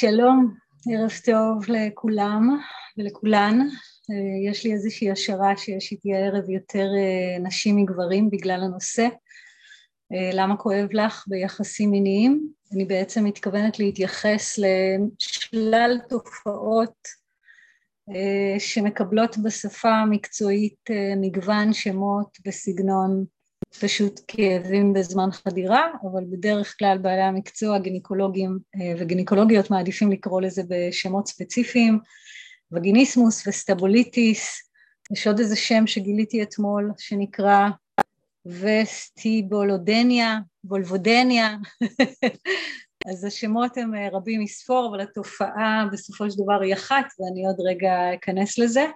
שלום, ערב טוב לכולם ולכולן. יש לי איזושהי השערה שיש איתי הערב יותר נשים מגברים בגלל הנושא. למה כואב לך ביחסים מיניים? אני בעצם מתכוונת להתייחס לשלל תופעות שמקבלות בשפה המקצועית מגוון שמות בסגנון פשוט כאבים בזמן חדירה, אבל בדרך כלל בעלי המקצוע, גינקולוגים וגינקולוגיות מעדיפים לקרוא לזה בשמות ספציפיים, וגיניסמוס וסטבוליטיס, יש עוד איזה שם שגיליתי אתמול שנקרא וסטיבולודניה, וולבודניה, אז השמות הם רבים מספור, אבל התופעה בסופו של דבר היא אחת, ואני עוד רגע אכנס לזה.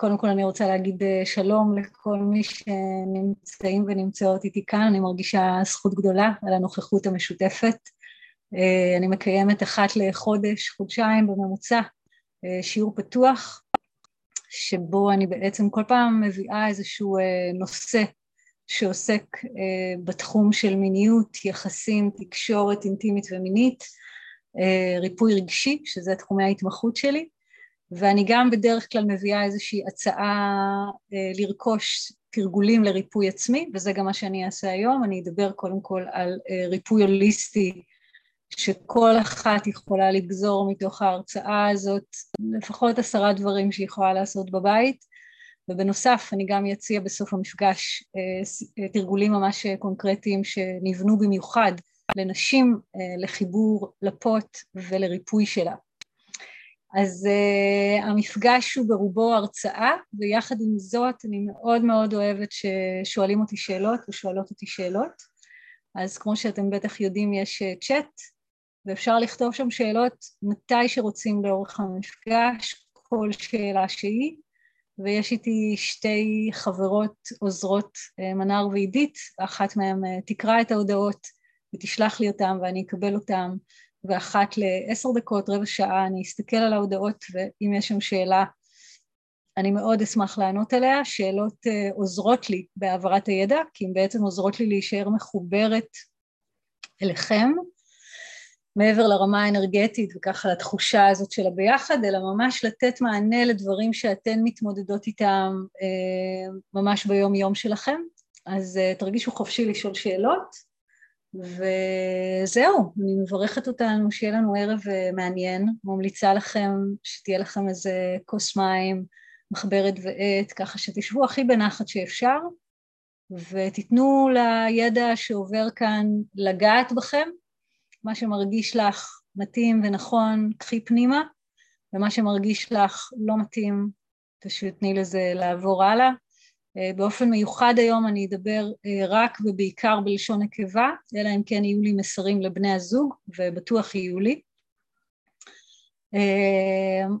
קודם כל אני רוצה להגיד שלום לכל מי שנמצאים ונמצאות איתי כאן, אני מרגישה זכות גדולה על הנוכחות המשותפת. אני מקיימת אחת לחודש, חודשיים בממוצע, שיעור פתוח, שבו אני בעצם כל פעם מביאה איזשהו נושא שעוסק בתחום של מיניות, יחסים, תקשורת אינטימית ומינית, ריפוי רגשי, שזה תחומי ההתמחות שלי, ואני גם בדרך כלל מביאה איזושהי הצעה לרכוש תרגולים לריפוי עצמי, וזה גם מה שאני אעשה היום, אני אדבר קודם כל על ריפוי הוליסטי שכל אחת יכולה לגזור מתוך ההרצאה הזאת, לפחות עשרה דברים שהיא יכולה לעשות בבית, ובנוסף אני גם אציע בסוף המפגש תרגולים ממש קונקרטיים שנבנו במיוחד לנשים לחיבור לפוט ולריפוי שלה. אז uh, המפגש הוא ברובו הרצאה, ויחד עם זאת אני מאוד מאוד אוהבת ששואלים אותי שאלות ושואלות אותי שאלות, אז כמו שאתם בטח יודעים יש צ'אט, ואפשר לכתוב שם שאלות מתי שרוצים לאורך המפגש, כל שאלה שהיא, ויש איתי שתי חברות עוזרות, מנר ועידית, אחת מהן תקרא את ההודעות ותשלח לי אותן ואני אקבל אותן, ואחת לעשר דקות, רבע שעה, אני אסתכל על ההודעות ואם יש שם שאלה אני מאוד אשמח לענות עליה, שאלות עוזרות לי בהעברת הידע, כי הן בעצם עוזרות לי להישאר מחוברת אליכם, מעבר לרמה האנרגטית וככה לתחושה הזאת של הביחד, אלא ממש לתת מענה לדברים שאתן מתמודדות איתם ממש ביום יום שלכם, אז תרגישו חופשי לשאול שאלות. וזהו, אני מברכת אותנו, שיהיה לנו ערב מעניין, ממליצה לכם שתהיה לכם איזה כוס מים, מחברת ועט, ככה שתשבו הכי בנחת שאפשר, ותיתנו לידע שעובר כאן לגעת בכם, מה שמרגיש לך מתאים ונכון, קחי פנימה, ומה שמרגיש לך לא מתאים, פשוט תני לזה לעבור הלאה. באופן מיוחד היום אני אדבר רק ובעיקר בלשון נקבה, אלא אם כן יהיו לי מסרים לבני הזוג, ובטוח יהיו לי.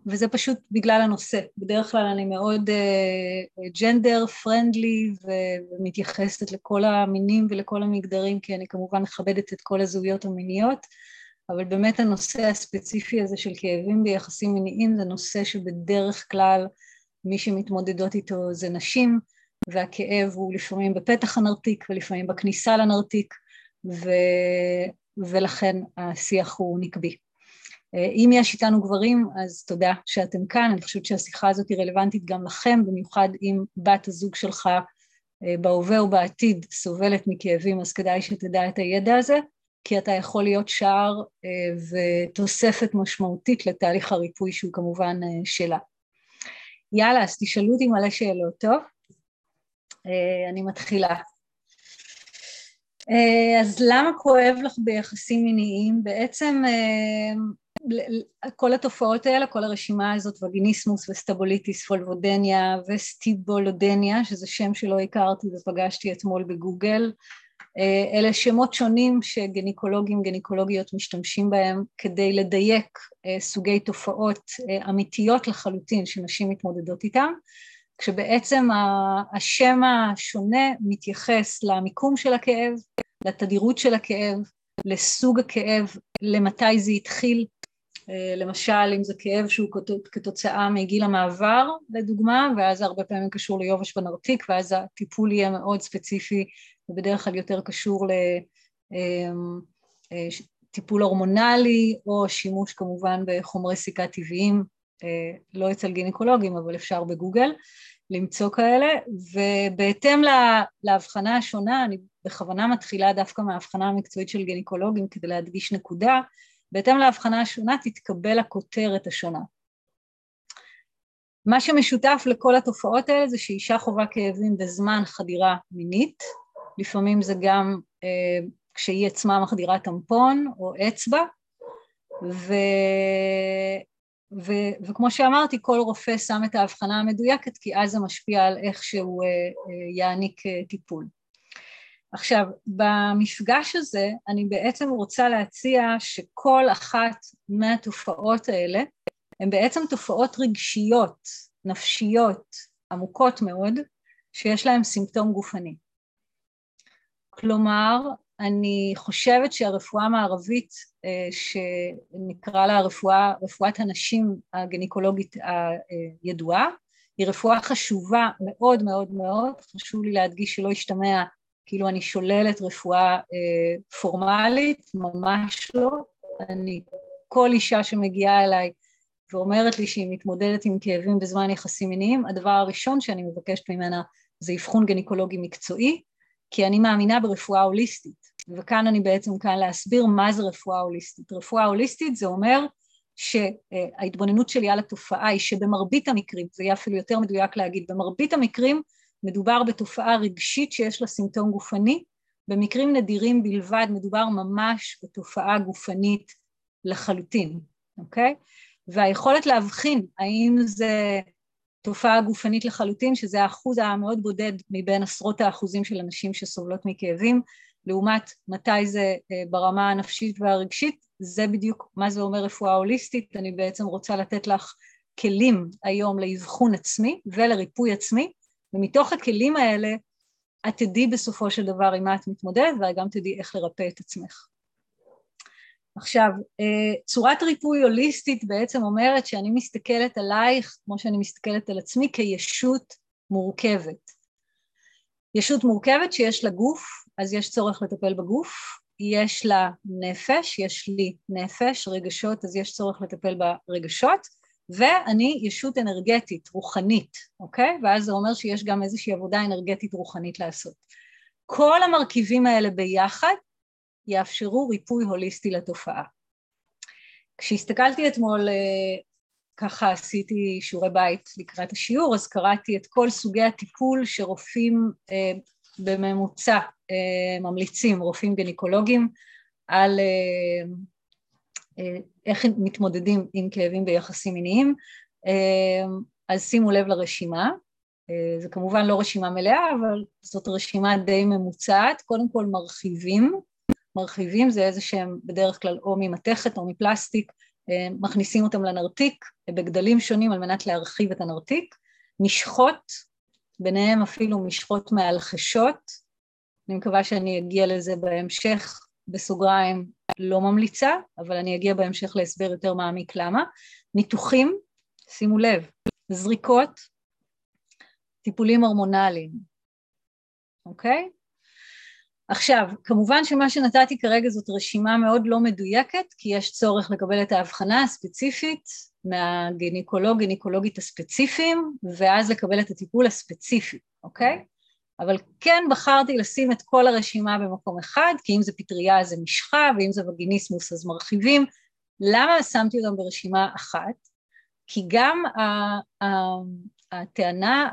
וזה פשוט בגלל הנושא. בדרך כלל אני מאוד ג'נדר פרנדלי ומתייחסת לכל המינים ולכל המגדרים, כי אני כמובן מכבדת את כל הזהויות המיניות, אבל באמת הנושא הספציפי הזה של כאבים ביחסים מיניים זה נושא שבדרך כלל מי שמתמודדות איתו זה נשים, והכאב הוא לפעמים בפתח הנרתיק ולפעמים בכניסה לנרתיק, ו... ולכן השיח הוא נקבי. אם יש איתנו גברים, אז תודה שאתם כאן, אני חושבת שהשיחה הזאת היא רלוונטית גם לכם, במיוחד אם בת הזוג שלך בהווה ובעתיד סובלת מכאבים, אז כדאי שתדע את הידע הזה, כי אתה יכול להיות שער ותוספת משמעותית לתהליך הריפוי שהוא כמובן שלה. יאללה, אז תשאלו אותי מלא שאלות, טוב? אני מתחילה. אז למה כואב לך ביחסים מיניים? בעצם כל התופעות האלה, כל הרשימה הזאת, וגיניסמוס וסטבוליטיס, פולבודניה וסטיבולודניה, שזה שם שלא הכרתי ופגשתי אתמול בגוגל, אלה שמות שונים שגניקולוגים, גניקולוגיות משתמשים בהם כדי לדייק סוגי תופעות אמיתיות לחלוטין שנשים מתמודדות איתן, כשבעצם השם השונה מתייחס למיקום של הכאב, לתדירות של הכאב, לסוג הכאב, למתי זה התחיל, למשל אם זה כאב שהוא כתוצאה מגיל המעבר לדוגמה, ואז הרבה פעמים קשור ליובש בנרתיק, ואז הטיפול יהיה מאוד ספציפי ובדרך כלל יותר קשור טיפול הורמונלי או שימוש כמובן בחומרי סיכה טבעיים, לא אצל גינקולוגים אבל אפשר בגוגל למצוא כאלה, ובהתאם להבחנה השונה, אני בכוונה מתחילה דווקא מההבחנה המקצועית של גינקולוגים כדי להדגיש נקודה, בהתאם להבחנה השונה תתקבל הכותרת השונה. מה שמשותף לכל התופעות האלה זה שאישה חווה כאבים בזמן חדירה מינית, לפעמים זה גם אה, כשהיא עצמה מחדירה טמפון או אצבע, ו... ו... וכמו שאמרתי, כל רופא שם את ההבחנה המדויקת, כי אז זה משפיע על איך שהוא אה, אה, יעניק אה, טיפול. עכשיו, במפגש הזה אני בעצם רוצה להציע שכל אחת מהתופעות האלה הן בעצם תופעות רגשיות, נפשיות, עמוקות מאוד, שיש להן סימפטום גופני. כלומר, אני חושבת שהרפואה המערבית, אה, שנקרא לה רפואה, רפואת הנשים הגניקולוגית הידועה, היא רפואה חשובה מאוד מאוד מאוד, חשוב לי להדגיש שלא ישתמע כאילו אני שוללת רפואה אה, פורמלית, ממש לא. אני, כל אישה שמגיעה אליי ואומרת לי שהיא מתמודדת עם כאבים בזמן יחסים מיניים, הדבר הראשון שאני מבקשת ממנה זה אבחון גניקולוגי מקצועי, כי אני מאמינה ברפואה הוליסטית, וכאן אני בעצם כאן להסביר מה זה רפואה הוליסטית. רפואה הוליסטית זה אומר שההתבוננות שלי על התופעה היא שבמרבית המקרים, זה יהיה אפילו יותר מדויק להגיד, במרבית המקרים מדובר בתופעה רגשית שיש לה סימפטום גופני, במקרים נדירים בלבד מדובר ממש בתופעה גופנית לחלוטין, אוקיי? והיכולת להבחין האם זה תופעה גופנית לחלוטין, שזה האחוז המאוד בודד מבין עשרות האחוזים של אנשים שסובלות מכאבים, לעומת מתי זה אה, ברמה הנפשית והרגשית, זה בדיוק מה זה אומר רפואה הוליסטית, אני בעצם רוצה לתת לך כלים היום לאבחון עצמי ולריפוי עצמי, ומתוך הכלים האלה את תדעי בסופו של דבר עם מה את מתמודדת וגם תדעי איך לרפא את עצמך. עכשיו, אה, צורת ריפוי הוליסטית בעצם אומרת שאני מסתכלת עלייך, כמו שאני מסתכלת על עצמי, כישות מורכבת. ישות מורכבת שיש לה גוף, אז יש צורך לטפל בגוף, יש לה נפש, יש לי נפש, רגשות, אז יש צורך לטפל ברגשות, ואני ישות אנרגטית, רוחנית, אוקיי? ואז זה אומר שיש גם איזושהי עבודה אנרגטית רוחנית לעשות. כל המרכיבים האלה ביחד יאפשרו ריפוי הוליסטי לתופעה. כשהסתכלתי אתמול, אה, ככה עשיתי שיעורי בית לקראת השיעור, אז קראתי את כל סוגי הטיפול שרופאים אה, בממוצע אה, ממליצים, רופאים גניקולוגים, על איך מתמודדים עם כאבים ביחסים מיניים, אז שימו לב לרשימה, זה כמובן לא רשימה מלאה, אבל זאת רשימה די ממוצעת, קודם כל מרחיבים, מרחיבים זה איזה שהם בדרך כלל או ממתכת או מפלסטיק, אה, מכניסים אותם לנרתיק בגדלים שונים על מנת להרחיב את הנרתיק, משחות, ביניהם אפילו משחות מאלחשות, אני מקווה שאני אגיע לזה בהמשך, בסוגריים לא ממליצה, אבל אני אגיע בהמשך להסבר יותר מעמיק למה, ניתוחים, שימו לב, זריקות, טיפולים הורמונליים, אוקיי? עכשיו, כמובן שמה שנתתי כרגע זאת רשימה מאוד לא מדויקת, כי יש צורך לקבל את ההבחנה הספציפית מהגינקולוג, גינקולוגית הספציפיים, ואז לקבל את הטיפול הספציפי, אוקיי? אבל כן בחרתי לשים את כל הרשימה במקום אחד, כי אם זה פטריה זה משחה, ואם זה וגיניסמוס אז מרחיבים. למה שמתי אותם ברשימה אחת? כי גם הטענה,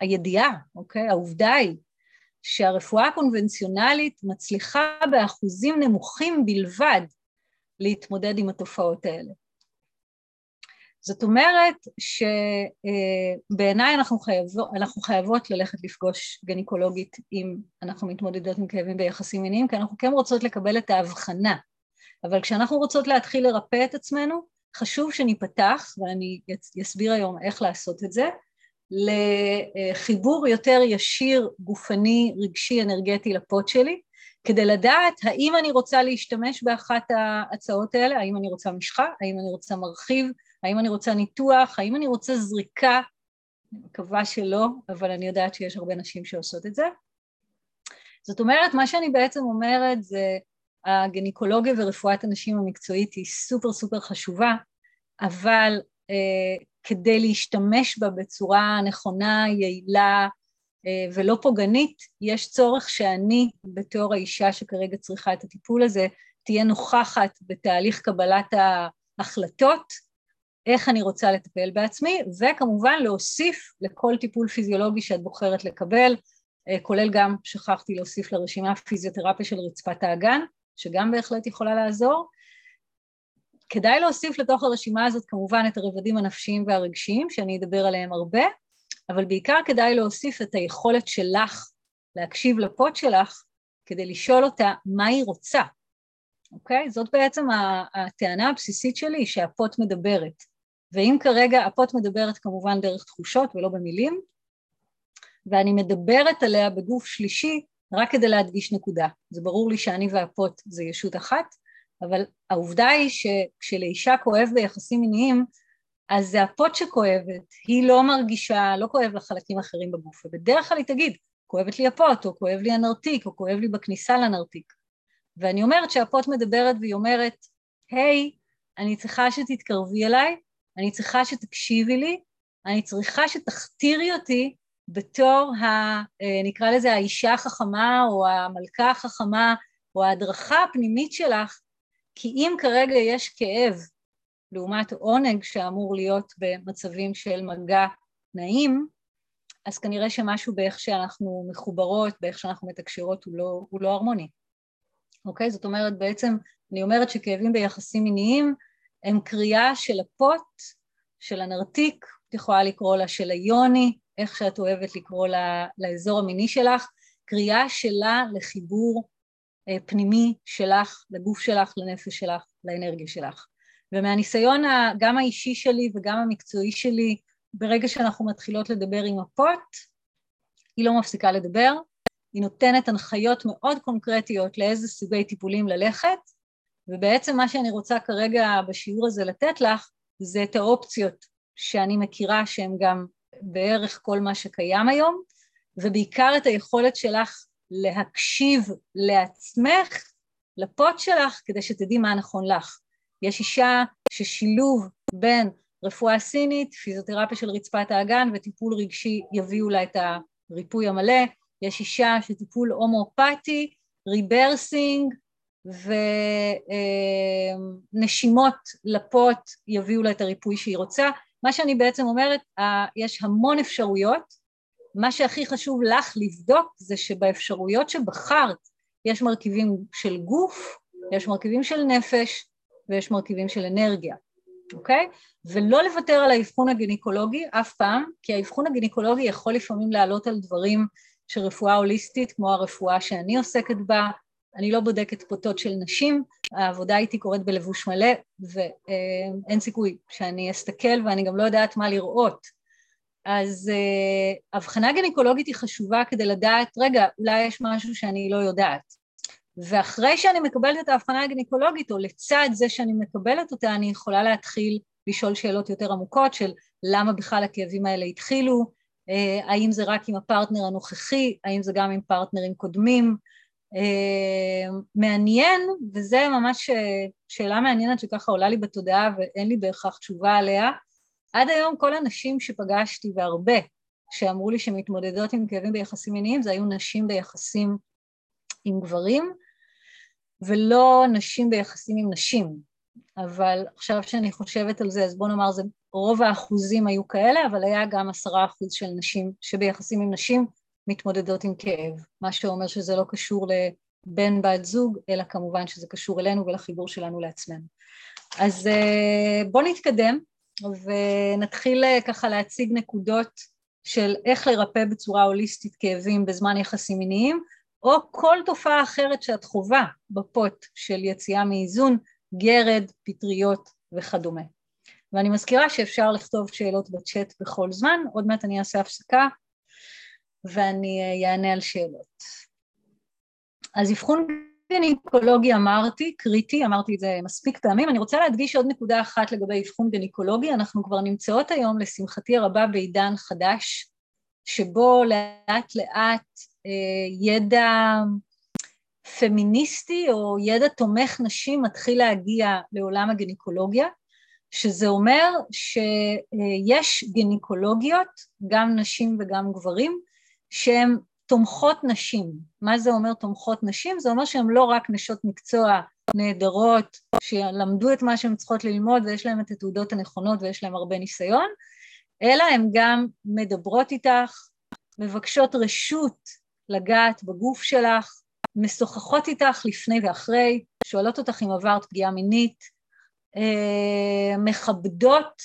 הידיעה, אוקיי? העובדה היא שהרפואה הקונבנציונלית מצליחה באחוזים נמוכים בלבד להתמודד עם התופעות האלה. זאת אומרת שבעיניי אנחנו, חייבו, אנחנו חייבות ללכת לפגוש גניקולוגית אם אנחנו מתמודדות עם כאבים ביחסים מיניים, כי אנחנו כן רוצות לקבל את ההבחנה, אבל כשאנחנו רוצות להתחיל לרפא את עצמנו, חשוב שניפתח, ואני אסביר היום איך לעשות את זה, לחיבור יותר ישיר, גופני, רגשי, אנרגטי לפוד שלי, כדי לדעת האם אני רוצה להשתמש באחת ההצעות האלה, האם אני רוצה משחה, האם אני רוצה מרחיב, האם אני רוצה ניתוח, האם אני רוצה זריקה, אני מקווה שלא, אבל אני יודעת שיש הרבה נשים שעושות את זה. זאת אומרת, מה שאני בעצם אומרת זה, הגניקולוגיה ורפואת הנשים המקצועית היא סופר סופר חשובה, אבל אה, כדי להשתמש בה בצורה נכונה, יעילה אה, ולא פוגענית, יש צורך שאני, בתור האישה שכרגע צריכה את הטיפול הזה, תהיה נוכחת בתהליך קבלת ההחלטות, איך אני רוצה לטפל בעצמי, וכמובן להוסיף לכל טיפול פיזיולוגי שאת בוחרת לקבל, אה, כולל גם, שכחתי להוסיף לרשימה פיזיותרפיה של רצפת האגן, שגם בהחלט יכולה לעזור. כדאי להוסיף לתוך הרשימה הזאת כמובן את הרבדים הנפשיים והרגשיים, שאני אדבר עליהם הרבה, אבל בעיקר כדאי להוסיף את היכולת שלך להקשיב לפוד שלך כדי לשאול אותה מה היא רוצה, אוקיי? זאת בעצם הטענה הבסיסית שלי, שהפוט מדברת. ואם כרגע הפוט מדברת כמובן דרך תחושות ולא במילים, ואני מדברת עליה בגוף שלישי רק כדי להדגיש נקודה. זה ברור לי שאני והפוט זה ישות אחת, אבל העובדה היא שכשלאישה כואב ביחסים מיניים, אז זה הפוט שכואבת, היא לא מרגישה, לא כואב לה חלקים אחרים בגוף, ובדרך כלל היא תגיד, כואבת לי הפוט, או כואב לי הנרתיק, או כואב לי בכניסה לנרתיק. ואני אומרת שהפוט מדברת והיא אומרת, היי, אני צריכה שתתקרבי אליי, אני צריכה שתקשיבי לי, אני צריכה שתכתירי אותי בתור, ה, אה, נקרא לזה האישה החכמה או המלכה החכמה או ההדרכה הפנימית שלך, כי אם כרגע יש כאב לעומת עונג שאמור להיות במצבים של מגע נעים, אז כנראה שמשהו באיך שאנחנו מחוברות, באיך שאנחנו מתקשרות הוא לא, הוא לא הרמוני. אוקיי? זאת אומרת, בעצם אני אומרת שכאבים ביחסים מיניים הם קריאה של הפוט, של הנרתיק, את יכולה לקרוא לה של היוני, איך שאת אוהבת לקרוא לה, לאזור המיני שלך, קריאה שלה לחיבור פנימי שלך, לגוף שלך, לנפש שלך, לאנרגיה שלך. ומהניסיון גם האישי שלי וגם המקצועי שלי, ברגע שאנחנו מתחילות לדבר עם הפוט, היא לא מפסיקה לדבר, היא נותנת הנחיות מאוד קונקרטיות לאיזה סוגי טיפולים ללכת, ובעצם מה שאני רוצה כרגע בשיעור הזה לתת לך, זה את האופציות שאני מכירה שהן גם בערך כל מה שקיים היום, ובעיקר את היכולת שלך להקשיב לעצמך, לפוט שלך, כדי שתדעי מה נכון לך. יש אישה ששילוב בין רפואה סינית, פיזיותרפיה של רצפת האגן וטיפול רגשי יביאו לה את הריפוי המלא, יש אישה שטיפול הומואפתי, ריברסינג ונשימות לפוט יביאו לה את הריפוי שהיא רוצה. מה שאני בעצם אומרת, יש המון אפשרויות, מה שהכי חשוב לך לבדוק זה שבאפשרויות שבחרת יש מרכיבים של גוף, יש מרכיבים של נפש ויש מרכיבים של אנרגיה, אוקיי? ולא לוותר על האבחון הגינקולוגי אף פעם, כי האבחון הגינקולוגי יכול לפעמים לעלות על דברים של רפואה הוליסטית, כמו הרפואה שאני עוסקת בה, אני לא בודקת פוטות של נשים, העבודה איתי קורית בלבוש מלא, ואין סיכוי שאני אסתכל ואני גם לא יודעת מה לראות. אז uh, הבחנה גניקולוגית היא חשובה כדי לדעת, רגע, אולי יש משהו שאני לא יודעת. ואחרי שאני מקבלת את ההבחנה הגניקולוגית, או לצד זה שאני מקבלת אותה, אני יכולה להתחיל לשאול שאלות יותר עמוקות של למה בכלל הכאבים האלה התחילו, uh, האם זה רק עם הפרטנר הנוכחי, האם זה גם עם פרטנרים קודמים. Uh, מעניין, וזה ממש שאלה מעניינת שככה עולה לי בתודעה ואין לי בהכרח תשובה עליה, עד היום כל הנשים שפגשתי, והרבה, שאמרו לי שמתמודדות עם כאבים ביחסים מיניים, זה היו נשים ביחסים עם גברים, ולא נשים ביחסים עם נשים. אבל עכשיו שאני חושבת על זה, אז בוא נאמר, זה, רוב האחוזים היו כאלה, אבל היה גם עשרה אחוז של נשים שביחסים עם נשים מתמודדות עם כאב, מה שאומר שזה לא קשור לבן בת זוג, אלא כמובן שזה קשור אלינו ולחיבור שלנו לעצמנו. אז אה, בואו נתקדם. ונתחיל אה, ככה להציג נקודות של איך לרפא בצורה הוליסטית כאבים בזמן יחסים מיניים, או כל תופעה אחרת שאת חווה בפוט של יציאה מאיזון, גרד, פטריות וכדומה. ואני מזכירה שאפשר לכתוב שאלות בצ'אט בכל זמן, עוד מעט אני אעשה הפסקה ואני אענה על שאלות. אז אבחון גניקולוגי אמרתי, קריטי, אמרתי את זה מספיק פעמים. אני רוצה להדגיש עוד נקודה אחת לגבי אבחון גניקולוגי. אנחנו כבר נמצאות היום, לשמחתי הרבה, בעידן חדש, שבו לאט לאט אה, ידע פמיניסטי או ידע תומך נשים מתחיל להגיע לעולם הגניקולוגיה, שזה אומר שיש גניקולוגיות, גם נשים וגם גברים, שהן תומכות נשים. מה זה אומר תומכות נשים? זה אומר שהן לא רק נשות מקצוע נהדרות, שלמדו את מה שהן צריכות ללמוד ויש להן את התעודות הנכונות ויש להן הרבה ניסיון, אלא הן גם מדברות איתך, מבקשות רשות לגעת בגוף שלך, משוחחות איתך לפני ואחרי, שואלות אותך אם עברת פגיעה מינית, אה, מכבדות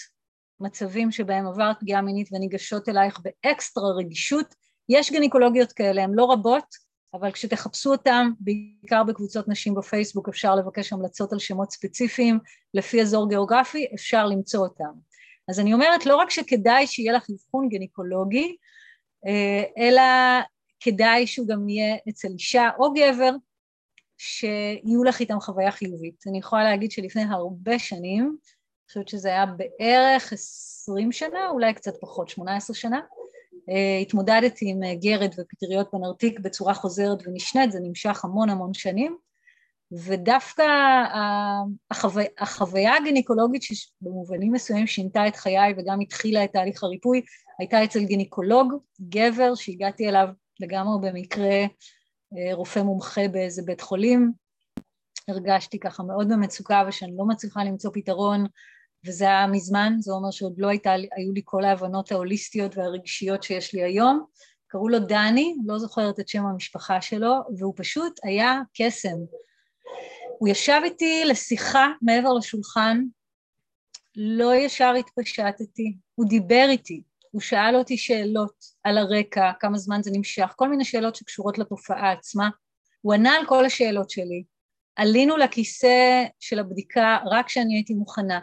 מצבים שבהם עברת פגיעה מינית וניגשות אלייך באקסטרה רגישות. יש גניקולוגיות כאלה, הן לא רבות, אבל כשתחפשו אותן, בעיקר בקבוצות נשים בפייסבוק, אפשר לבקש המלצות על שמות ספציפיים, לפי אזור גיאוגרפי, אפשר למצוא אותן. אז אני אומרת, לא רק שכדאי שיהיה לך אבחון גניקולוגי, אה, אלא כדאי שהוא גם יהיה אצל אישה או גבר, שיהיו לך איתם חוויה חיובית. אני יכולה להגיד שלפני הרבה שנים, אני חושבת שזה היה בערך עשרים שנה, אולי קצת פחות, שמונה עשרה שנה, התמודדתי עם אה, גרד ופטריות בנרתיק בצורה חוזרת ונשנית, זה נמשך המון המון שנים, ודווקא החוו... החוויה הגניקולוגית שבמובנים מסוימים שינתה את חיי וגם התחילה את תהליך הריפוי, הייתה אצל גניקולוג, גבר, שהגעתי אליו לגמרי במקרה אה, רופא מומחה באיזה בית חולים, הרגשתי ככה מאוד במצוקה ושאני לא מצליחה למצוא פתרון וזה היה מזמן, זה אומר שעוד לא הייתה, היו לי כל ההבנות ההוליסטיות והרגשיות שיש לי היום. קראו לו דני, לא זוכרת את שם המשפחה שלו, והוא פשוט היה קסם. הוא ישב איתי לשיחה מעבר לשולחן, לא ישר התפשטתי, הוא דיבר איתי, הוא שאל אותי שאלות על הרקע, כמה זמן זה נמשך, כל מיני שאלות שקשורות לתופעה עצמה. הוא ענה על כל השאלות שלי. עלינו לכיסא של הבדיקה רק כשאני הייתי מוכנה.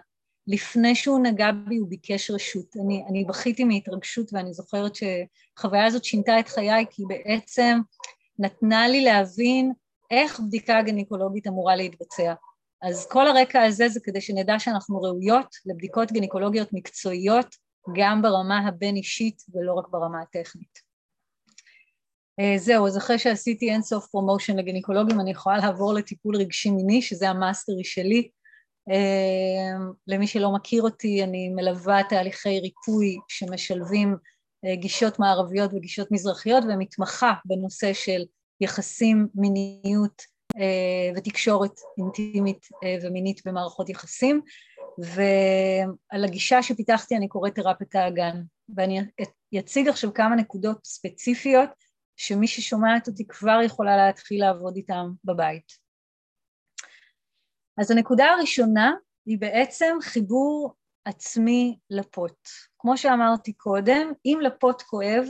לפני שהוא נגע בי הוא ביקש רשות. אני, אני בכיתי מהתרגשות ואני זוכרת שהחוויה הזאת שינתה את חיי כי בעצם נתנה לי להבין איך בדיקה גניקולוגית אמורה להתבצע. אז כל הרקע הזה זה כדי שנדע שאנחנו ראויות לבדיקות גניקולוגיות מקצועיות גם ברמה הבין-אישית ולא רק ברמה הטכנית. אה, זהו, אז אחרי שעשיתי אינסוף promotion לגינקולוגים אני יכולה לעבור לטיפול רגשי מיני שזה ה mastery שלי למי שלא מכיר אותי, אני מלווה תהליכי ריפוי שמשלבים אה, גישות מערביות וגישות מזרחיות ומתמחה בנושא של יחסים, מיניות אה, ותקשורת אינטימית אה, ומינית במערכות יחסים ועל הגישה שפיתחתי אני קוראת תרפיית האגן ואני אציג עכשיו כמה נקודות ספציפיות שמי ששומעת אותי כבר יכולה להתחיל לעבוד איתם בבית. אז הנקודה הראשונה היא בעצם חיבור עצמי לפוט. כמו שאמרתי קודם, אם לפוט כואב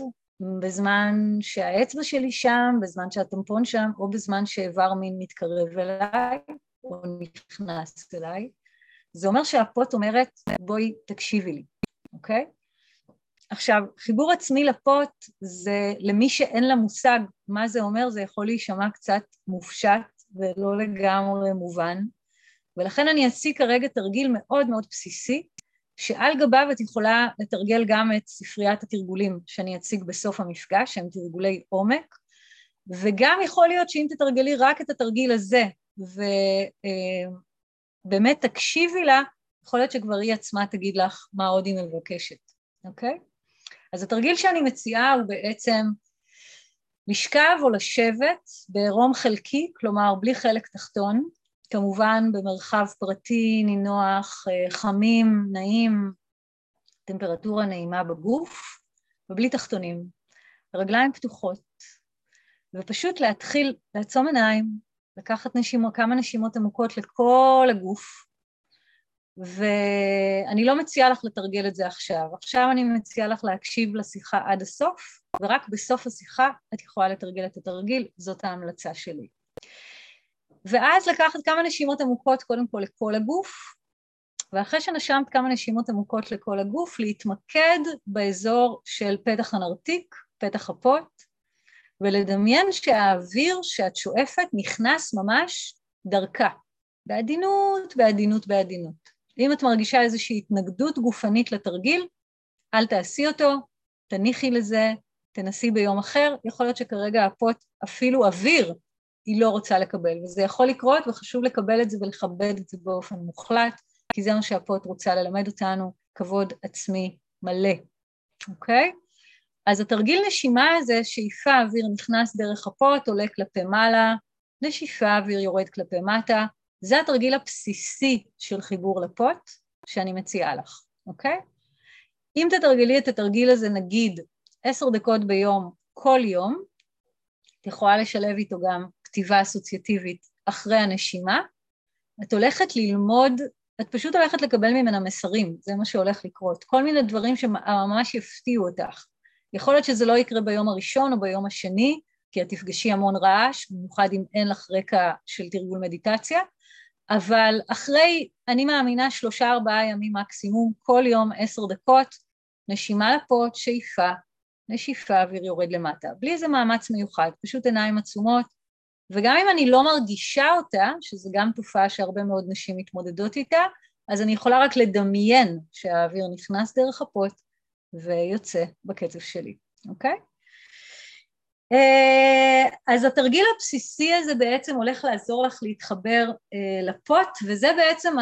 בזמן שהאצבע שלי שם, בזמן שהטמפון שם, או בזמן שאיבר מין מתקרב אליי, או נכנס אליי, זה אומר שהפוט אומרת, בואי תקשיבי לי, אוקיי? עכשיו, חיבור עצמי לפוט זה למי שאין לה מושג מה זה אומר, זה יכול להישמע קצת מופשט ולא לגמרי מובן, ולכן אני אציג כרגע תרגיל מאוד מאוד בסיסי, שעל גביו את יכולה לתרגל גם את ספריית התרגולים שאני אציג בסוף המפגש, שהם תרגולי עומק, וגם יכול להיות שאם תתרגלי רק את התרגיל הזה, ובאמת תקשיבי לה, יכול להיות שכבר היא עצמה תגיד לך מה עוד היא מבקשת, אוקיי? אז התרגיל שאני מציעה הוא בעצם לשכב או לשבת בעירום חלקי, כלומר בלי חלק תחתון, כמובן במרחב פרטי, נינוח, אה, חמים, נעים, טמפרטורה נעימה בגוף ובלי תחתונים, רגליים פתוחות, ופשוט להתחיל לעצום עיניים, לקחת נשימות, כמה נשימות עמוקות לכל הגוף, ואני לא מציעה לך לתרגל את זה עכשיו, עכשיו אני מציעה לך להקשיב לשיחה עד הסוף, ורק בסוף השיחה את יכולה לתרגל את התרגיל, זאת ההמלצה שלי. ואז לקחת כמה נשימות עמוקות קודם כל לכל הגוף, ואחרי שנשמת כמה נשימות עמוקות לכל הגוף, להתמקד באזור של פתח הנרתיק, פתח הפוט, ולדמיין שהאוויר שאת שואפת נכנס ממש דרכה, בעדינות, בעדינות, בעדינות. אם את מרגישה איזושהי התנגדות גופנית לתרגיל, אל תעשי אותו, תניחי לזה, תנסי ביום אחר, יכול להיות שכרגע הפוט אפילו אוויר היא לא רוצה לקבל, וזה יכול לקרות וחשוב לקבל את זה ולכבד את זה באופן מוחלט, כי זה מה שהפוט רוצה ללמד אותנו, כבוד עצמי מלא, אוקיי? אז התרגיל נשימה הזה, שאיפה אוויר נכנס דרך הפוט, עולה כלפי מעלה, נשיפה אוויר יורד כלפי מטה, זה התרגיל הבסיסי של חיבור לפוט שאני מציעה לך, אוקיי? אם תתרגלי את התרגיל הזה נגיד עשר דקות ביום כל יום, את יכולה לשלב איתו גם כתיבה אסוציאטיבית אחרי הנשימה, את הולכת ללמוד, את פשוט הולכת לקבל ממנה מסרים, זה מה שהולך לקרות, כל מיני דברים שממש יפתיעו אותך. יכול להיות שזה לא יקרה ביום הראשון או ביום השני, כי את תפגשי המון רעש, במיוחד אם אין לך רקע של תרגול מדיטציה, אבל אחרי, אני מאמינה, שלושה ארבעה ימים מקסימום, כל יום עשר דקות, נשימה לפות, שאיפה, נשיפה, אוויר יורד למטה. בלי איזה מאמץ מיוחד, פשוט עיניים עצומות, וגם אם אני לא מרגישה אותה, שזו גם תופעה שהרבה מאוד נשים מתמודדות איתה, אז אני יכולה רק לדמיין שהאוויר נכנס דרך הפות ויוצא בקצב שלי, אוקיי? אה, אז התרגיל הבסיסי הזה בעצם הולך לעזור לך להתחבר אה, לפוט, וזה בעצם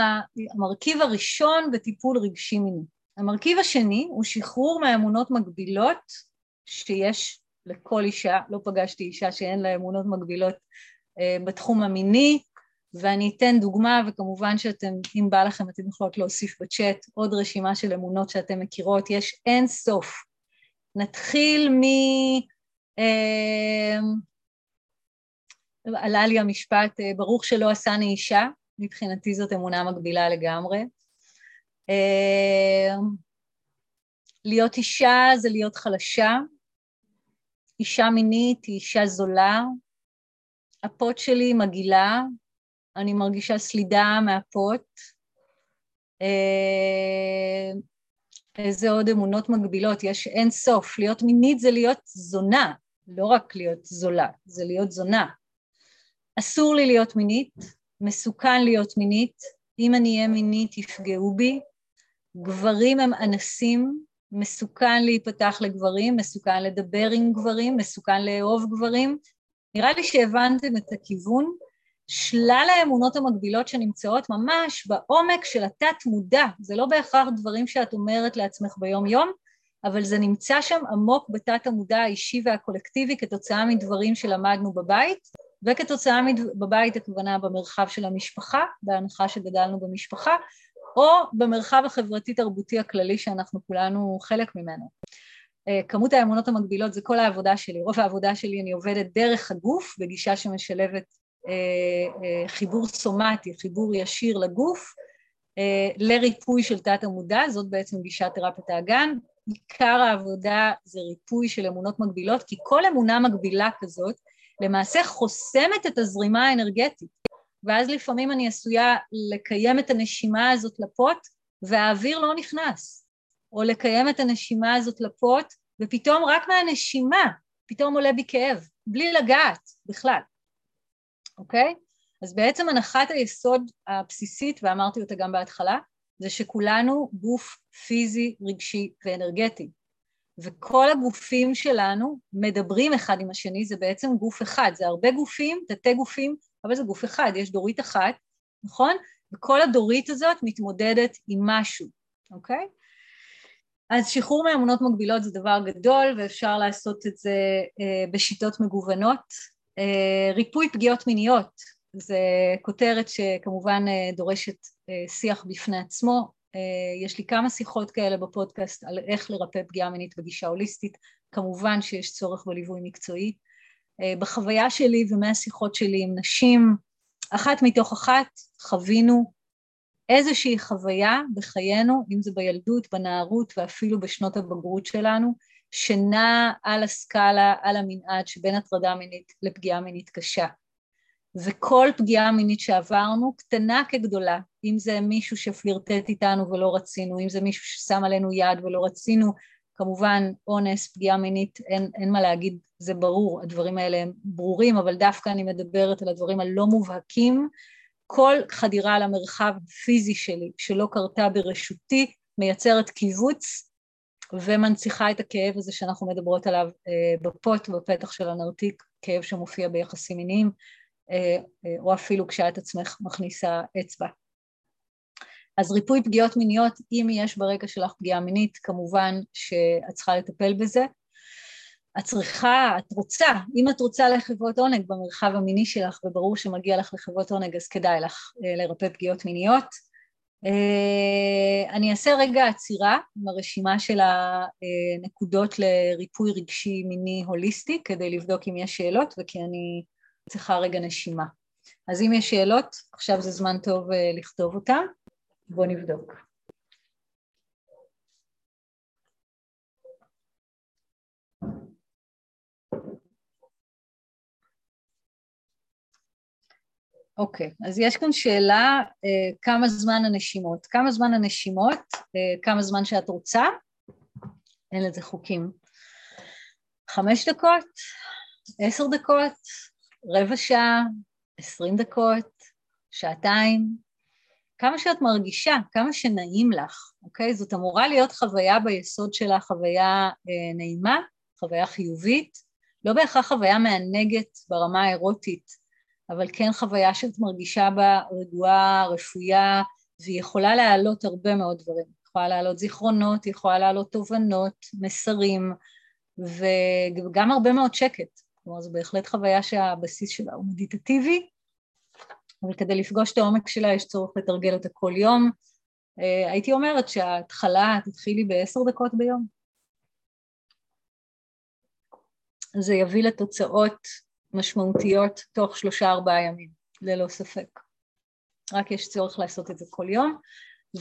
המרכיב הראשון בטיפול רגשי מיני. המרכיב השני הוא שחרור מהאמונות מגבילות שיש לכל אישה, לא פגשתי אישה שאין לה אמונות מגבילות אה, בתחום המיני, ואני אתן דוגמה, וכמובן שאתם, אם בא לכם אתם יכולות להוסיף בצ'אט עוד רשימה של אמונות שאתם מכירות, יש אין סוף. נתחיל מ... אה, עלה לי המשפט, אה, ברוך שלא עשני אישה, מבחינתי זאת אמונה מגבילה לגמרי. להיות אישה זה להיות חלשה, אישה מינית היא אישה זולה, הפוט שלי מגעילה, אני מרגישה סלידה מהפוט. אה, איזה עוד אמונות מגבילות, יש אין סוף. להיות מינית זה להיות זונה, לא רק להיות זולה, זה להיות זונה. אסור לי להיות מינית, מסוכן להיות מינית, אם אני אהיה מינית יפגעו בי. גברים הם אנסים, מסוכן להיפתח לגברים, מסוכן לדבר עם גברים, מסוכן לאהוב גברים. נראה לי שהבנתם את הכיוון. שלל האמונות המקבילות שנמצאות ממש בעומק של התת-מודע, זה לא בהכרח דברים שאת אומרת לעצמך ביום-יום, אבל זה נמצא שם עמוק בתת-המודע האישי והקולקטיבי כתוצאה מדברים שלמדנו בבית, וכתוצאה בבית הכוונה במרחב של המשפחה, בהנחה שגדלנו במשפחה, או במרחב החברתי-תרבותי הכללי שאנחנו כולנו חלק ממנו. אה, כמות האמונות המקבילות זה כל העבודה שלי, רוב העבודה שלי אני עובדת דרך הגוף בגישה שמשלבת אה, אה, חיבור סומטי, חיבור ישיר לגוף, לריפוי של תת המודע, זאת בעצם גישת תרפיית האגן. עיקר העבודה זה ריפוי של אמונות מקבילות, כי כל אמונה מקבילה כזאת למעשה חוסמת את הזרימה האנרגטית. ואז לפעמים אני עשויה לקיים את הנשימה הזאת לפוט והאוויר לא נכנס, או לקיים את הנשימה הזאת לפוט ופתאום רק מהנשימה פתאום עולה בי כאב, בלי לגעת בכלל, אוקיי? אז בעצם הנחת היסוד הבסיסית, ואמרתי אותה גם בהתחלה, זה שכולנו גוף פיזי, רגשי ואנרגטי. וכל הגופים שלנו מדברים אחד עם השני, זה בעצם גוף אחד, זה הרבה גופים, תתי גופים אבל זה גוף אחד, יש דורית אחת, נכון? וכל הדורית הזאת מתמודדת עם משהו, אוקיי? אז שחרור מאמונות מגבילות זה דבר גדול ואפשר לעשות את זה אה, בשיטות מגוונות. אה, ריפוי פגיעות מיניות זה כותרת שכמובן אה, דורשת שיח בפני עצמו. יש לי כמה שיחות כאלה בפודקאסט על איך לרפא פגיעה מינית בגישה הוליסטית, כמובן שיש צורך בליווי מקצועי. אה, בחוויה שלי ומהשיחות שלי עם נשים, אחת מתוך אחת חווינו איזושהי חוויה בחיינו, אם זה בילדות, בנערות ואפילו בשנות הבגרות שלנו, שנעה על הסקאלה, על המנעד שבין הטרדה מינית לפגיעה מינית קשה. וכל פגיעה מינית שעברנו, קטנה כגדולה, אם זה מישהו שפלירטט איתנו ולא רצינו, אם זה מישהו ששם עלינו יד ולא רצינו, כמובן אונס, פגיעה מינית, אין, אין מה להגיד, זה ברור, הדברים האלה הם ברורים, אבל דווקא אני מדברת על הדברים הלא מובהקים. כל חדירה למרחב הפיזי שלי שלא קרתה ברשותי מייצרת קיבוץ ומנציחה את הכאב הזה שאנחנו מדברות עליו אה, בפוט, בפתח של הנרתיק, כאב שמופיע ביחסים מיניים. או אפילו כשאת עצמך מכניסה אצבע. אז ריפוי פגיעות מיניות, אם יש ברקע שלך פגיעה מינית, כמובן שאת צריכה לטפל בזה. את צריכה, את רוצה, אם את רוצה לחברות עונג במרחב המיני שלך, וברור שמגיע לך לחברות עונג, אז כדאי לך אה, לרפא פגיעות מיניות. אה, אני אעשה רגע עצירה עם הרשימה של הנקודות לריפוי רגשי מיני הוליסטי, כדי לבדוק אם יש שאלות, וכי אני צריכה רגע נשימה. אז אם יש שאלות, עכשיו זה זמן טוב אה, לכתוב אותן. בואו נבדוק. אוקיי, okay, אז יש כאן שאלה אה, כמה זמן הנשימות. כמה זמן הנשימות, אה, כמה זמן שאת רוצה, אין לזה חוקים. חמש דקות, עשר דקות, רבע שעה, עשרים דקות, שעתיים, כמה שאת מרגישה, כמה שנעים לך, אוקיי? זאת אמורה להיות חוויה ביסוד שלה, חוויה אה, נעימה, חוויה חיובית, לא בהכרח חוויה מענגת ברמה האירוטית, אבל כן חוויה שאת מרגישה בה רגועה, רפויה, והיא יכולה להעלות הרבה מאוד דברים. יכולה להעלות זיכרונות, יכולה להעלות תובנות, מסרים, וגם הרבה מאוד שקט. כלומר, זו בהחלט חוויה שהבסיס שלה הוא מדיטטיבי, אבל כדי לפגוש את העומק שלה יש צורך לתרגל אותה כל יום. אה, הייתי אומרת שההתחלה תתחילי בעשר דקות ביום. זה יביא לתוצאות משמעותיות תוך שלושה ארבעה ימים, ללא ספק. רק יש צורך לעשות את זה כל יום.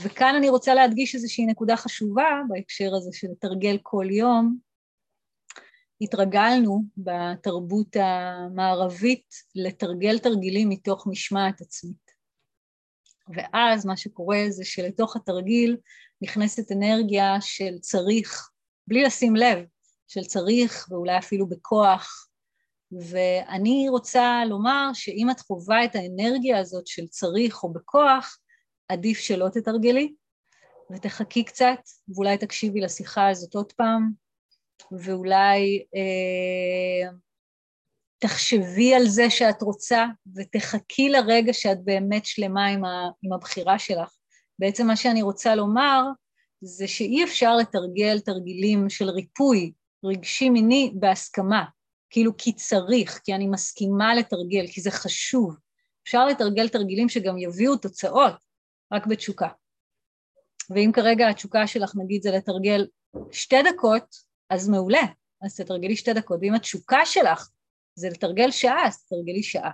וכאן אני רוצה להדגיש איזושהי נקודה חשובה בהקשר הזה של לתרגל כל יום, התרגלנו בתרבות המערבית לתרגל תרגילים מתוך משמעת עצמית. ואז מה שקורה זה שלתוך התרגיל נכנסת אנרגיה של צריך, בלי לשים לב, של צריך ואולי אפילו בכוח. ואני רוצה לומר שאם את חווה את האנרגיה הזאת של צריך או בכוח, עדיף שלא תתרגלי ותחכי קצת, ואולי תקשיבי לשיחה הזאת עוד פעם, ואולי אה, תחשבי על זה שאת רוצה ותחכי לרגע שאת באמת שלמה עם, ה, עם הבחירה שלך. בעצם מה שאני רוצה לומר זה שאי אפשר לתרגל תרגילים של ריפוי רגשי מיני בהסכמה, כאילו כי צריך, כי אני מסכימה לתרגל, כי זה חשוב. אפשר לתרגל תרגילים שגם יביאו תוצאות, רק בתשוקה. ואם כרגע התשוקה שלך, נגיד, זה לתרגל שתי דקות, אז מעולה, אז תתרגלי שתי דקות, ואם התשוקה שלך זה לתרגל שעה, אז תתרגלי שעה.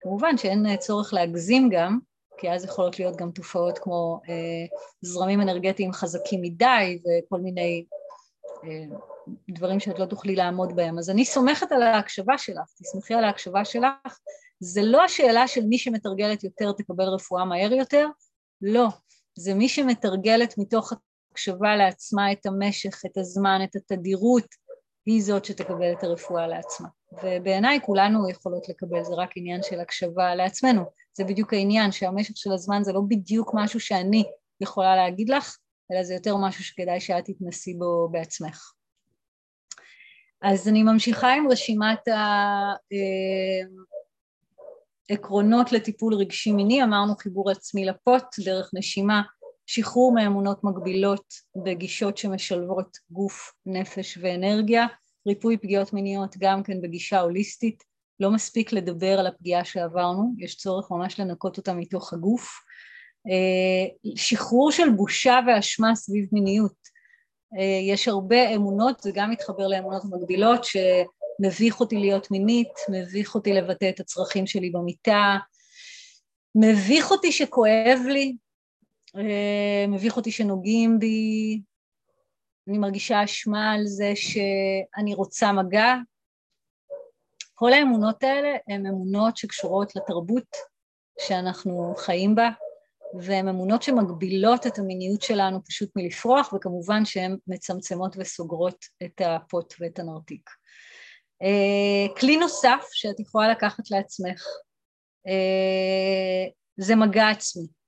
כמובן שאין צורך להגזים גם, כי אז יכולות להיות גם תופעות כמו אה, זרמים אנרגטיים חזקים מדי וכל מיני אה, דברים שאת לא תוכלי לעמוד בהם. אז אני סומכת על ההקשבה שלך, תסמכי על ההקשבה שלך. זה לא השאלה של מי שמתרגלת יותר תקבל רפואה מהר יותר, לא. זה מי שמתרגלת מתוך הקשבה לעצמה את המשך, את הזמן, את התדירות, היא זאת שתקבל את הרפואה לעצמה. ובעיניי כולנו יכולות לקבל, זה רק עניין של הקשבה לעצמנו. זה בדיוק העניין, שהמשך של הזמן זה לא בדיוק משהו שאני יכולה להגיד לך, אלא זה יותר משהו שכדאי שאת תתנסי בו בעצמך. אז אני ממשיכה עם רשימת העקרונות אה, לטיפול רגשי מיני, אמרנו חיבור עצמי לפוט, דרך נשימה, שחרור מאמונות מגבילות בגישות שמשלבות גוף, נפש ואנרגיה, ריפוי פגיעות מיניות גם כן בגישה הוליסטית, לא מספיק לדבר על הפגיעה שעברנו, יש צורך ממש לנקות אותה מתוך הגוף, אה, שחרור של בושה ואשמה סביב מיניות, אה, יש הרבה אמונות, זה גם מתחבר לאמונות מגבילות, שמביך אותי להיות מינית, מביך אותי לבטא את הצרכים שלי במיטה, מביך אותי שכואב לי, מביך אותי שנוגעים בי, אני מרגישה אשמה על זה שאני רוצה מגע. כל האמונות האלה הן אמונות שקשורות לתרבות שאנחנו חיים בה, והן אמונות שמגבילות את המיניות שלנו פשוט מלפרוח, וכמובן שהן מצמצמות וסוגרות את הפוט ואת הנרתיק. אה, כלי נוסף שאת יכולה לקחת לעצמך אה, זה מגע עצמי.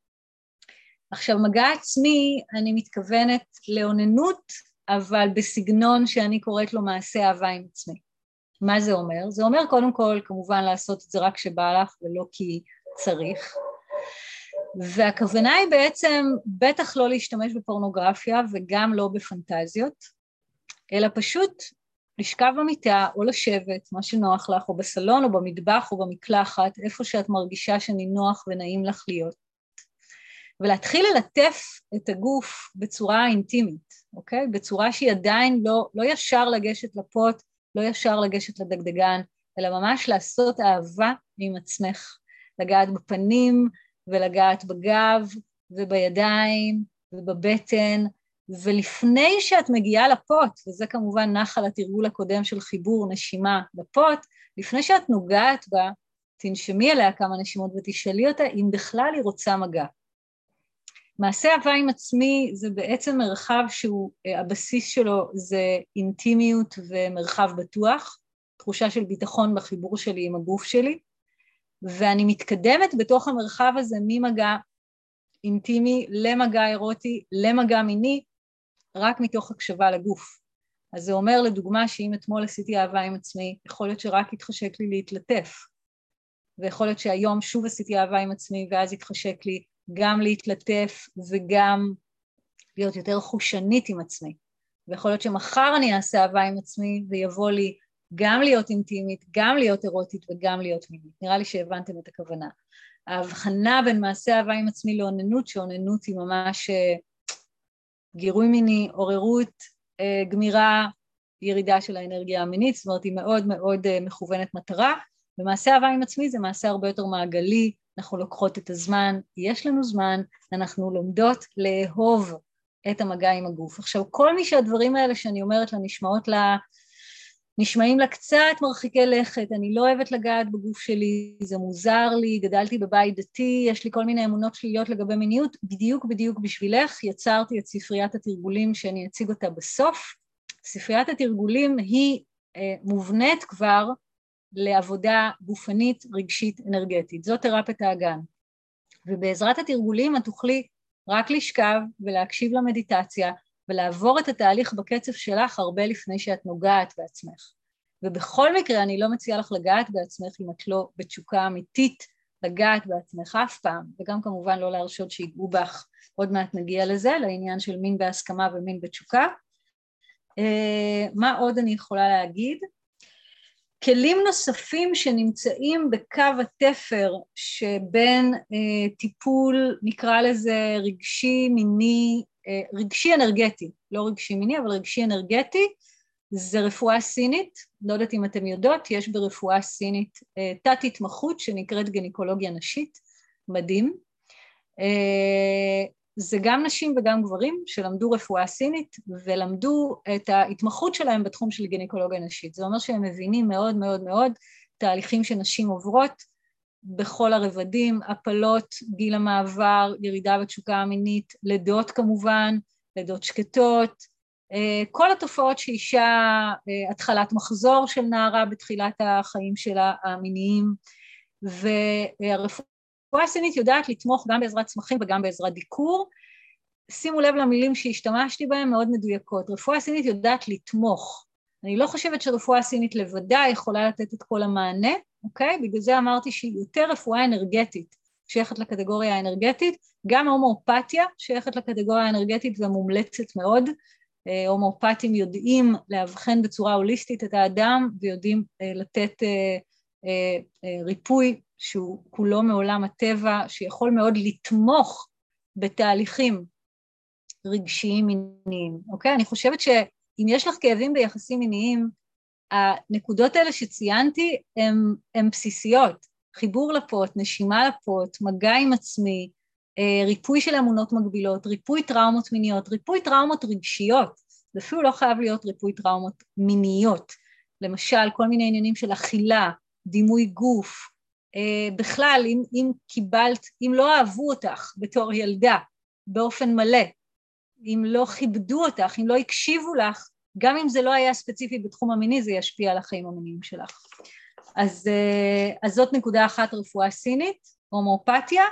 עכשיו מגע עצמי אני מתכוונת לאוננות אבל בסגנון שאני קוראת לו מעשה אהבה עם עצמי. מה זה אומר? זה אומר קודם כל כמובן לעשות את זה רק כשבא לך ולא כי צריך. והכוונה היא בעצם בטח לא להשתמש בפורנוגרפיה וגם לא בפנטזיות, אלא פשוט לשכב במיטה או לשבת, מה שנוח לך, או בסלון או במטבח או במקלחת, איפה שאת מרגישה שנינוח ונעים לך להיות, ולהתחיל ללטף את הגוף בצורה אינטימית, אוקיי? בצורה שהיא עדיין לא, לא ישר לגשת לפוט, לא ישר לגשת לדגדגן, אלא ממש לעשות אהבה עם עצמך, לגעת בפנים ולגעת בגב ובידיים ובבטן, ולפני שאת מגיעה לפוט, וזה כמובן נח על התרגול הקודם של חיבור נשימה לפוט, לפני שאת נוגעת בה, תנשמי עליה כמה נשימות ותשאלי אותה אם בכלל היא רוצה מגע. מעשה אהבה עם עצמי זה בעצם מרחב שהוא, אה, הבסיס שלו זה אינטימיות ומרחב בטוח, תחושה של ביטחון בחיבור שלי עם הגוף שלי, ואני מתקדמת בתוך המרחב הזה ממגע אינטימי למגע אירוטי, למגע מיני, רק מתוך הקשבה לגוף. אז זה אומר לדוגמה שאם אתמול עשיתי אהבה עם עצמי, יכול להיות שרק התחשק לי להתלטף, ויכול להיות שהיום שוב עשיתי אהבה עם עצמי ואז התחשק לי גם להתלטף וגם להיות יותר חושנית עם עצמי. ויכול להיות שמחר אני אעשה אהבה עם עצמי ויבוא לי גם להיות אינטימית, גם להיות אירוטית וגם להיות מינית. נראה לי שהבנתם את הכוונה. ההבחנה בין מעשה אהבה עם עצמי לאוננות, שאוננות היא ממש אה, גירוי מיני, עוררות, אה, גמירה, ירידה של האנרגיה המינית, זאת אומרת היא מאוד מאוד אה, מכוונת מטרה, ומעשה אהבה עם עצמי זה מעשה הרבה יותר מעגלי, אנחנו לוקחות את הזמן, יש לנו זמן, אנחנו לומדות לאהוב את המגע עם הגוף. עכשיו, כל מי שהדברים האלה שאני אומרת לה נשמעות לה, נשמעים לה קצת מרחיקי לכת, אני לא אוהבת לגעת בגוף שלי, זה מוזר לי, גדלתי בבית דתי, יש לי כל מיני אמונות שליליות לגבי מיניות, בדיוק בדיוק בשבילך יצרתי את ספריית התרגולים שאני אציג אותה בסוף. ספריית התרגולים היא אה, מובנית כבר לעבודה גופנית, רגשית, אנרגטית. זאת תרפיית האגן. ובעזרת התרגולים את תוכלי רק לשכב ולהקשיב למדיטציה ולעבור את התהליך בקצב שלך הרבה לפני שאת נוגעת בעצמך. ובכל מקרה אני לא מציעה לך לגעת בעצמך אם את לא בתשוקה אמיתית לגעת בעצמך אף פעם, וגם כמובן לא להרשות שיגעו בך, עוד מעט נגיע לזה, לעניין של מין בהסכמה ומין בתשוקה. אה, מה עוד אני יכולה להגיד? כלים נוספים שנמצאים בקו התפר שבין אה, טיפול, נקרא לזה רגשי, מיני, אה, רגשי אנרגטי, לא רגשי מיני, אבל רגשי אנרגטי, זה רפואה סינית, לא יודעת אם אתם יודעות, יש ברפואה סינית אה, תת התמחות שנקראת גניקולוגיה נשית, מדהים. זה גם נשים וגם גברים שלמדו רפואה סינית ולמדו את ההתמחות שלהם בתחום של גינקולוגיה נשית. זה אומר שהם מבינים מאוד מאוד מאוד תהליכים שנשים עוברות בכל הרבדים, הפלות, גיל המעבר, ירידה בתשוקה המינית, לידות כמובן, לידות שקטות, אה, כל התופעות שאישה, אה, התחלת מחזור של נערה בתחילת החיים שלה המיניים, והרפואה רפואה סינית יודעת לתמוך גם בעזרת צמחים וגם בעזרת דיקור. שימו לב למילים שהשתמשתי בהן, מאוד מדויקות. רפואה סינית יודעת לתמוך. אני לא חושבת שרפואה סינית לבדה יכולה לתת את כל המענה, אוקיי? בגלל זה אמרתי שהיא יותר רפואה אנרגטית, שייכת לקטגוריה האנרגטית, גם הומואפתיה שייכת לקטגוריה האנרגטית ומומלצת מאוד. אה, הומואפטים יודעים לאבחן בצורה הוליסטית את האדם ויודעים אה, לתת אה, ריפוי שהוא כולו מעולם הטבע, שיכול מאוד לתמוך בתהליכים רגשיים מיניים, אוקיי? אני חושבת שאם יש לך כאבים ביחסים מיניים, הנקודות האלה שציינתי הן בסיסיות. חיבור לפוט, נשימה לפוט, מגע עם עצמי, אה, ריפוי של אמונות מגבילות, ריפוי טראומות מיניות, ריפוי טראומות רגשיות, זה אפילו לא חייב להיות ריפוי טראומות מיניות. למשל, כל מיני עניינים של אכילה, דימוי גוף, בכלל, אם, אם קיבלת, אם לא אהבו אותך בתור ילדה באופן מלא, אם לא כיבדו אותך, אם לא הקשיבו לך, גם אם זה לא היה ספציפי בתחום המיני, זה ישפיע על החיים המיניים שלך. אז, אה, אז זאת נקודה אחת רפואה סינית, הומואפתיה,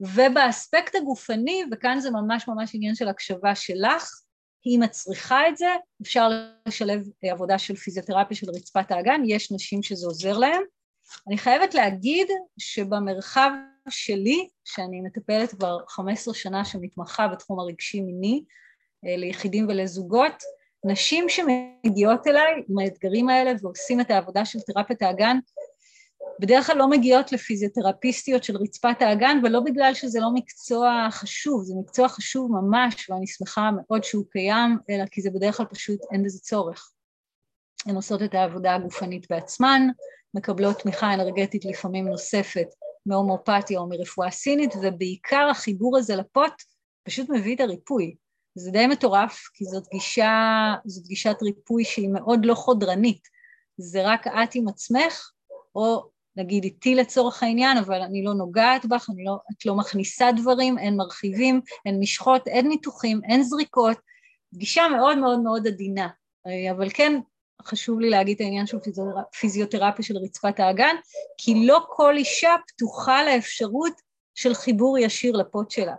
ובאספקט הגופני, וכאן זה ממש ממש עניין של הקשבה שלך, אם את צריכה את זה, אפשר לשלב עבודה של פיזיותרפיה של רצפת האגן, יש נשים שזה עוזר להן. אני חייבת להגיד שבמרחב שלי, שאני מטפלת כבר 15 שנה שמתמחה בתחום הרגשי מיני אה, ליחידים ולזוגות, נשים שמגיעות אליי עם האתגרים האלה ועושים את העבודה של תרפיית האגן, בדרך כלל לא מגיעות לפיזיותרפיסטיות של רצפת האגן, ולא בגלל שזה לא מקצוע חשוב, זה מקצוע חשוב ממש, ואני שמחה מאוד שהוא קיים, אלא כי זה בדרך כלל פשוט אין בזה צורך. הן עושות את העבודה הגופנית בעצמן, מקבלות תמיכה אנרגטית לפעמים נוספת מהומואפתיה או מרפואה סינית, ובעיקר החיבור הזה לפוט פשוט מביא את הריפוי. זה די מטורף, כי זאת גישה, זאת גישת ריפוי שהיא מאוד לא חודרנית. זה רק את עם עצמך, או נגיד איתי לצורך העניין, אבל אני לא נוגעת בך, לא, את לא מכניסה דברים, אין מרחיבים, אין משחות, אין ניתוחים, אין זריקות, גישה מאוד מאוד מאוד עדינה. אבל כן, חשוב לי להגיד את העניין של פיזיותרפיה של רצפת האגן, כי לא כל אישה פתוחה לאפשרות של חיבור ישיר לפוט שלה.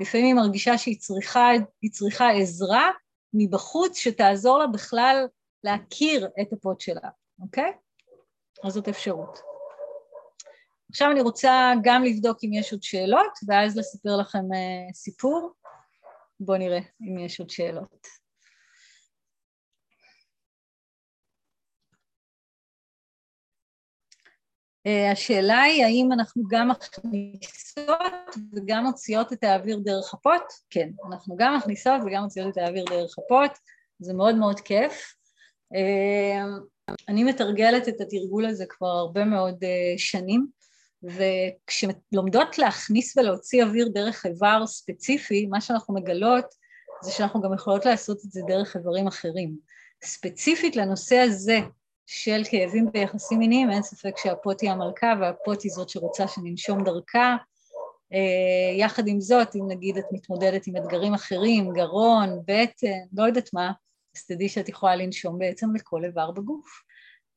לפעמים היא מרגישה שהיא צריכה, צריכה עזרה מבחוץ שתעזור לה בכלל להכיר את הפוט שלה, אוקיי? אז זאת אפשרות. עכשיו אני רוצה גם לבדוק אם יש עוד שאלות, ואז לספר לכם uh, סיפור. בואו נראה אם יש עוד שאלות. השאלה היא האם אנחנו גם מכניסות וגם מוציאות את האוויר דרך הפוט? כן, אנחנו גם מכניסות וגם מוציאות את האוויר דרך הפוט, זה מאוד מאוד כיף. Uh, אני מתרגלת את התרגול הזה כבר הרבה מאוד uh, שנים, וכשלומדות להכניס ולהוציא אוויר דרך איבר ספציפי, מה שאנחנו מגלות זה שאנחנו גם יכולות לעשות את זה דרך איברים אחרים. ספציפית לנושא הזה של כאבים ביחסים מיניים, אין ספק שהפוט היא המלכה והפוט היא זאת שרוצה שננשום דרכה. Uh, יחד עם זאת, אם נגיד את מתמודדת עם אתגרים אחרים, גרון, בטן, לא יודעת מה, אז תדעי שאת יכולה לנשום בעצם לכל איבר בגוף.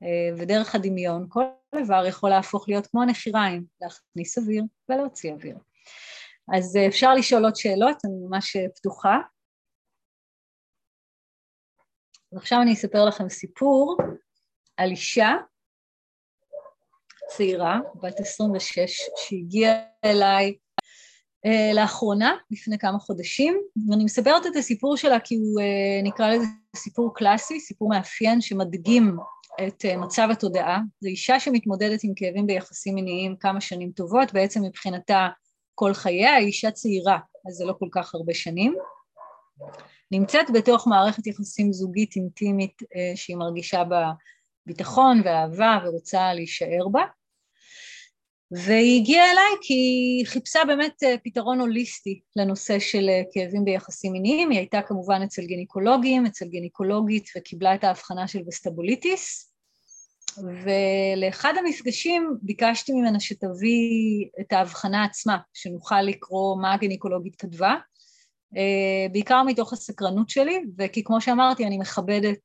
אה, ודרך הדמיון כל איבר יכול להפוך להיות כמו הנחיריים, להכניס אוויר ולהוציא אוויר. אז אה, אפשר לשאול עוד שאלות, אני ממש אה, פתוחה. ועכשיו אני אספר לכם סיפור על אישה צעירה, בת 26, שהגיעה אליי uh, לאחרונה, לפני כמה חודשים, ואני מספרת את הסיפור שלה כי הוא, uh, נקרא לזה סיפור קלאסי, סיפור מאפיין שמדגים את uh, מצב התודעה. זו אישה שמתמודדת עם כאבים ביחסים מיניים כמה שנים טובות, בעצם מבחינתה כל חייה, היא אישה צעירה, אז זה לא כל כך הרבה שנים. נמצאת בתוך מערכת יחסים זוגית אינטימית uh, שהיא מרגישה בה ביטחון ואהבה ורוצה להישאר בה. והיא הגיעה אליי כי היא חיפשה באמת אה, פתרון הוליסטי לנושא של אה, כאבים ביחסים מיניים, היא הייתה כמובן אצל גינקולוגים, אצל גינקולוגית וקיבלה את ההבחנה של וסטבוליטיס. ולאחד המפגשים ביקשתי ממנה שתביא את ההבחנה עצמה, שנוכל לקרוא מה הגינקולוגית כתבה, אה, בעיקר מתוך הסקרנות שלי, וכי כמו שאמרתי אני מכבדת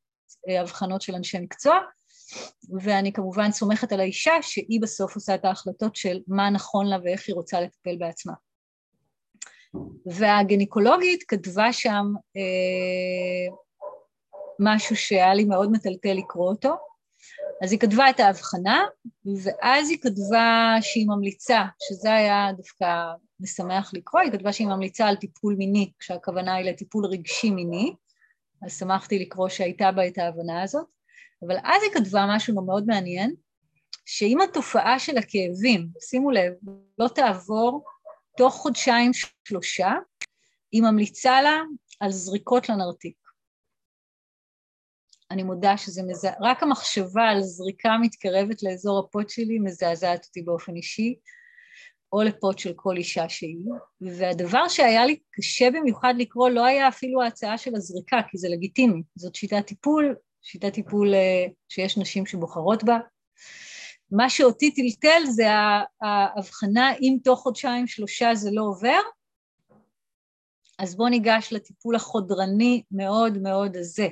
הבחנות של אנשי מקצוע ואני כמובן סומכת על האישה שהיא בסוף עושה את ההחלטות של מה נכון לה ואיך היא רוצה לטפל בעצמה. והגניקולוגית כתבה שם אה, משהו שהיה לי מאוד מטלטל לקרוא אותו, אז היא כתבה את ההבחנה, ואז היא כתבה שהיא ממליצה, שזה היה דווקא משמח לקרוא, היא כתבה שהיא ממליצה על טיפול מיני, כשהכוונה היא לטיפול רגשי מיני, אז שמחתי לקרוא שהייתה בה את ההבנה הזאת. אבל אז היא כתבה משהו מאוד מעניין, שאם התופעה של הכאבים, שימו לב, לא תעבור תוך חודשיים שלושה, היא ממליצה לה על זריקות לנרתיק. אני מודה שזה מזע... רק המחשבה על זריקה מתקרבת לאזור הפוט שלי מזעזעת אותי באופן אישי, או לפוט של כל אישה שהיא, והדבר שהיה לי קשה במיוחד לקרוא לא היה אפילו ההצעה של הזריקה, כי זה לגיטימי, זאת שיטת טיפול שיטת טיפול אה, שיש נשים שבוחרות בה. מה שאותי טלטל זה ההבחנה אם תוך חודשיים שלושה זה לא עובר, אז בואו ניגש לטיפול החודרני מאוד מאוד הזה.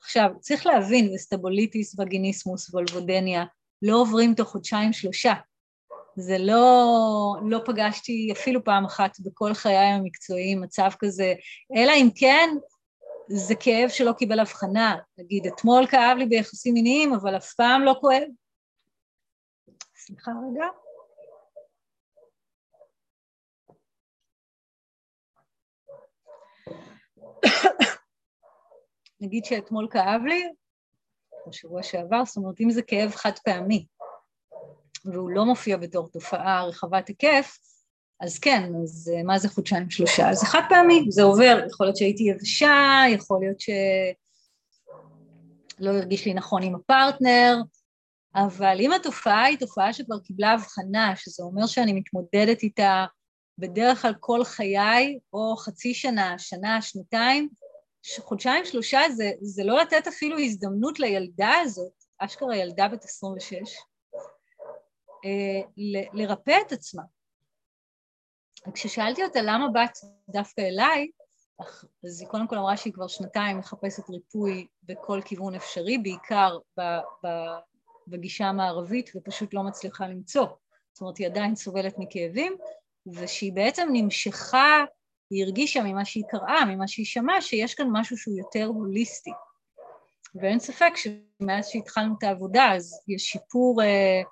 עכשיו, צריך להבין, וסטבוליטיס, וגיניסמוס, וולבודניה, לא עוברים תוך חודשיים שלושה. זה לא, לא פגשתי אפילו פעם אחת בכל חיי המקצועיים מצב כזה, אלא אם כן זה כאב שלא קיבל הבחנה, נגיד אתמול כאב לי ביחסים מיניים אבל אף פעם לא כואב. סליחה רגע. נגיד שאתמול כאב לי, או שבוע שעבר, זאת אומרת אם זה כאב חד פעמי והוא לא מופיע בתור תופעה רחבת היקף, אז כן, אז אה, מה זה חודשיים שלושה? זה חד פעמי, זה עובר, יכול להיות שהייתי יבשה, יכול להיות שלא הרגיש לי נכון עם הפרטנר, אבל אם התופעה היא תופעה שכבר קיבלה הבחנה, שזה אומר שאני מתמודדת איתה בדרך כלל כל חיי, או חצי שנה, שנה, שנתיים, חודשיים שלושה זה, זה לא לתת אפילו הזדמנות לילדה הזאת, אשכרה ילדה בת 26, אה, לרפא את עצמה. וכששאלתי אותה למה באת דווקא אליי, אז היא קודם כל אמרה שהיא כבר שנתיים מחפשת ריפוי בכל כיוון אפשרי, בעיקר ב, ב, בגישה המערבית, ופשוט לא מצליחה למצוא. זאת אומרת, היא עדיין סובלת מכאבים, ושהיא בעצם נמשכה, היא הרגישה ממה שהיא קראה, ממה שהיא שמעה, שיש כאן משהו שהוא יותר הוליסטי. ואין ספק שמאז שהתחלנו את העבודה, אז יש שיפור אה,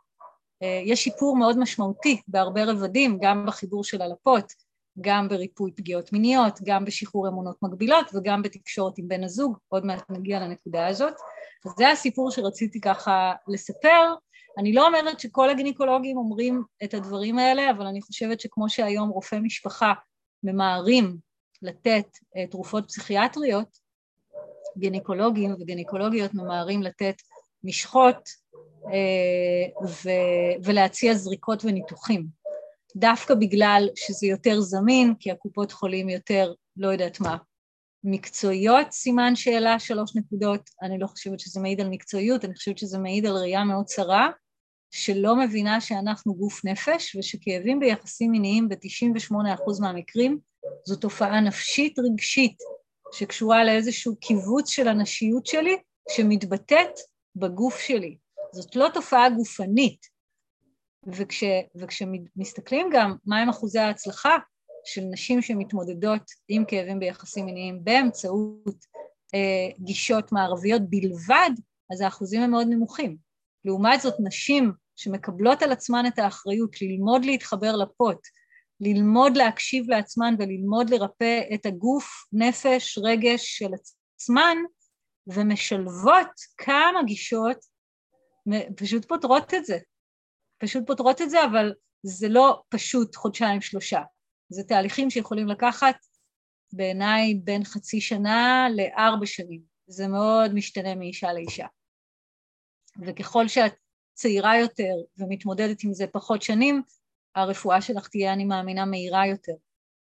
יש שיפור מאוד משמעותי בהרבה רבדים, גם בחיבור של הלפות, גם בריפוי פגיעות מיניות, גם בשחרור אמונות מגבילות וגם בתקשורת עם בן הזוג, עוד מעט נגיע לנקודה הזאת. אז זה הסיפור שרציתי ככה לספר. אני לא אומרת שכל הגינקולוגים אומרים את הדברים האלה, אבל אני חושבת שכמו שהיום רופאי משפחה ממהרים לתת אה, תרופות פסיכיאטריות, גינקולוגים וגינקולוגיות ממהרים לתת משחות, אה, ולהציע זריקות וניתוחים. דווקא בגלל שזה יותר זמין, כי הקופות חולים יותר, לא יודעת מה, מקצועיות, סימן שאלה, שלוש נקודות, אני לא חושבת שזה מעיד על מקצועיות, אני חושבת שזה מעיד על ראייה מאוד צרה, שלא מבינה שאנחנו גוף נפש, ושכאבים ביחסים מיניים ב-98% מהמקרים זו תופעה נפשית רגשית, שקשורה לאיזשהו קיבוץ של הנשיות שלי, שמתבטאת בגוף שלי. זאת לא תופעה גופנית. וכש, וכשמסתכלים גם מהם אחוזי ההצלחה של נשים שמתמודדות עם כאבים ביחסים מיניים באמצעות אה, גישות מערביות בלבד, אז האחוזים הם מאוד נמוכים. לעומת זאת, נשים שמקבלות על עצמן את האחריות ללמוד להתחבר לפוט, ללמוד להקשיב לעצמן וללמוד לרפא את הגוף, נפש, רגש של עצמן, ומשלבות כמה גישות פשוט פותרות את זה. פשוט פותרות את זה, אבל זה לא פשוט חודשיים שלושה. זה תהליכים שיכולים לקחת בעיניי בין חצי שנה לארבע שנים. זה מאוד משתנה מאישה לאישה. וככל שאת צעירה יותר ומתמודדת עם זה פחות שנים, הרפואה שלך תהיה, אני מאמינה, מהירה יותר.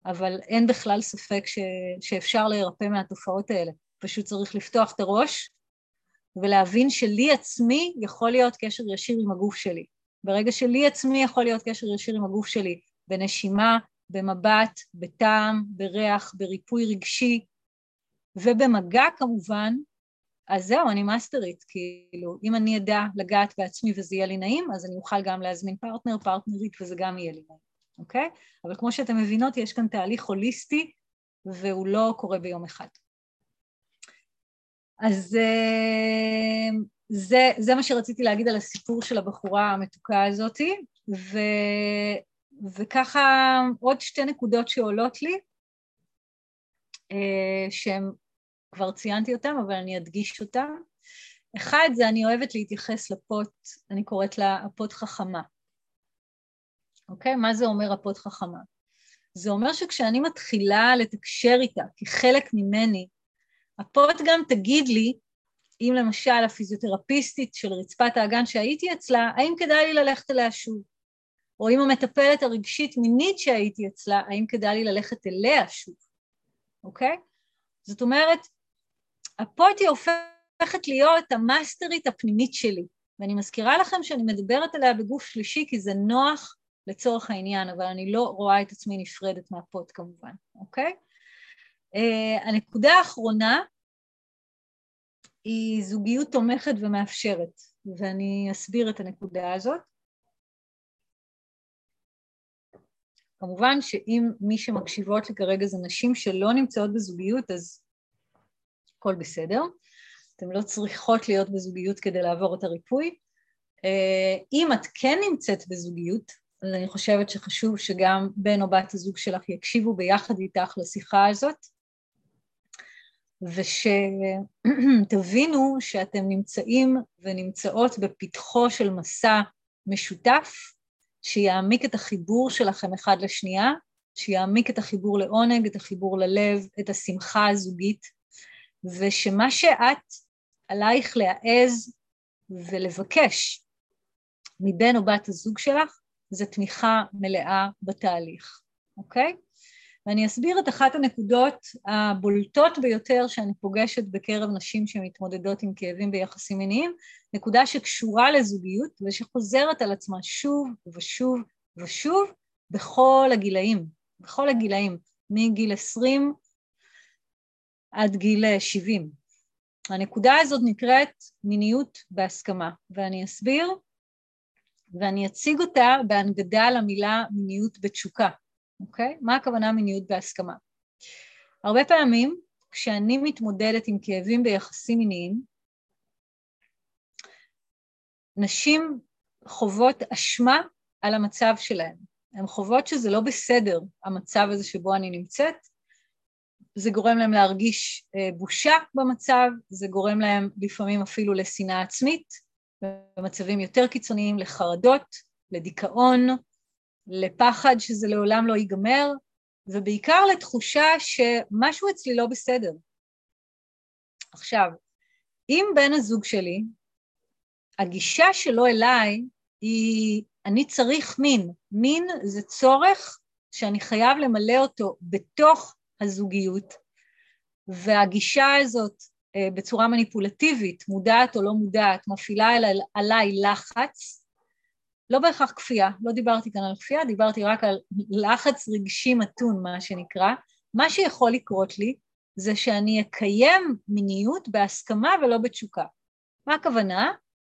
אבל אין בכלל ספק ש... שאפשר להירפא מהתופעות האלה. פשוט צריך לפתוח את הראש ולהבין שלי עצמי יכול להיות קשר ישיר עם הגוף שלי. ברגע שלי עצמי יכול להיות קשר ישיר עם הגוף שלי, בנשימה, במבט, בטעם, בריח, בריפוי רגשי ובמגע כמובן, אז זהו, אני מאסטרית, כאילו, אם אני אדע לגעת בעצמי וזה יהיה לי נעים, אז אני אוכל גם להזמין פרטנר, פרטנרית, וזה גם יהיה לי נעים, אוקיי? אבל כמו שאתם מבינות, יש כאן תהליך הוליסטי, והוא לא קורה ביום אחד. אז אה, זה, זה מה שרציתי להגיד על הסיפור של הבחורה המתוקה הזאתי, ו, וככה עוד שתי נקודות שעולות לי, אה, שהן כבר ציינתי אותן, אבל אני אדגיש אותן. אחד זה אני אוהבת להתייחס לפוט, אני קוראת לה הפוט חכמה. אוקיי? מה זה אומר הפוט חכמה? זה אומר שכשאני מתחילה לתקשר איתה כחלק ממני, הפוט גם תגיד לי, אם למשל הפיזיותרפיסטית של רצפת האגן שהייתי אצלה, האם כדאי לי ללכת אליה שוב? או אם המטפלת הרגשית מינית שהייתי אצלה, האם כדאי לי ללכת אליה שוב, אוקיי? זאת אומרת, הפוט היא הופכת להיות המאסטרית הפנימית שלי, ואני מזכירה לכם שאני מדברת עליה בגוף שלישי כי זה נוח לצורך העניין, אבל אני לא רואה את עצמי נפרדת מהפוט כמובן, אוקיי? Uh, הנקודה האחרונה היא זוגיות תומכת ומאפשרת, ואני אסביר את הנקודה הזאת. כמובן שאם מי שמקשיבות לי כרגע זה נשים שלא נמצאות בזוגיות, אז הכל בסדר. אתן לא צריכות להיות בזוגיות כדי לעבור את הריפוי. אה, אם את כן נמצאת בזוגיות, אז אני חושבת שחשוב שגם בן או בת הזוג שלך יקשיבו ביחד איתך לשיחה הזאת, ושתבינו שאתם נמצאים ונמצאות בפתחו של מסע משותף, שיעמיק את החיבור שלכם אחד לשנייה, שיעמיק את החיבור לעונג, את החיבור ללב, את השמחה הזוגית, ושמה שאת עלייך להעז ולבקש מבן או בת הזוג שלך, זה תמיכה מלאה בתהליך, אוקיי? ואני אסביר את אחת הנקודות הבולטות ביותר שאני פוגשת בקרב נשים שמתמודדות עם כאבים ביחסים מיניים, נקודה שקשורה לזוגיות ושחוזרת על עצמה שוב ושוב ושוב בכל הגילאים, בכל הגילאים, מגיל 20 עד גיל 70. הנקודה הזאת נקראת מיניות בהסכמה, ואני אסביר ואני אציג אותה בהנגדה למילה מיניות בתשוקה. אוקיי? מה הכוונה מיניות בהסכמה? הרבה פעמים כשאני מתמודדת עם כאבים ביחסים מיניים, נשים חוות אשמה על המצב שלהן. הן חוות שזה לא בסדר, המצב הזה שבו אני נמצאת. זה גורם להם להרגיש אה, בושה במצב, זה גורם להם לפעמים אפילו לשנאה עצמית, במצבים יותר קיצוניים, לחרדות, לדיכאון, לפחד שזה לעולם לא ייגמר, ובעיקר לתחושה שמשהו אצלי לא בסדר. עכשיו, אם בן הזוג שלי, הגישה שלו אליי היא אני צריך מין. מין זה צורך שאני חייב למלא אותו בתוך הזוגיות, והגישה הזאת אה, בצורה מניפולטיבית, מודעת או לא מודעת, מפעילה עליי לחץ, לא בהכרח כפייה, לא דיברתי כאן על כפייה, דיברתי רק על לחץ רגשי מתון, מה שנקרא. מה שיכול לקרות לי זה שאני אקיים מיניות בהסכמה ולא בתשוקה. מה הכוונה?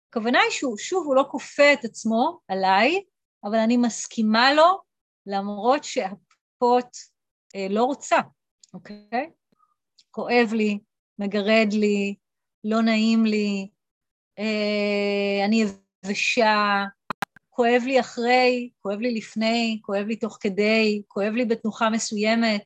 הכוונה היא שהוא, שוב, הוא לא כופה את עצמו עליי, אבל אני מסכימה לו למרות שהפות אה, לא רוצה, אוקיי? כואב לי, מגרד לי, לא נעים לי, אה, אני יבשה, כואב לי אחרי, כואב לי לפני, כואב לי תוך כדי, כואב לי בתנוחה מסוימת.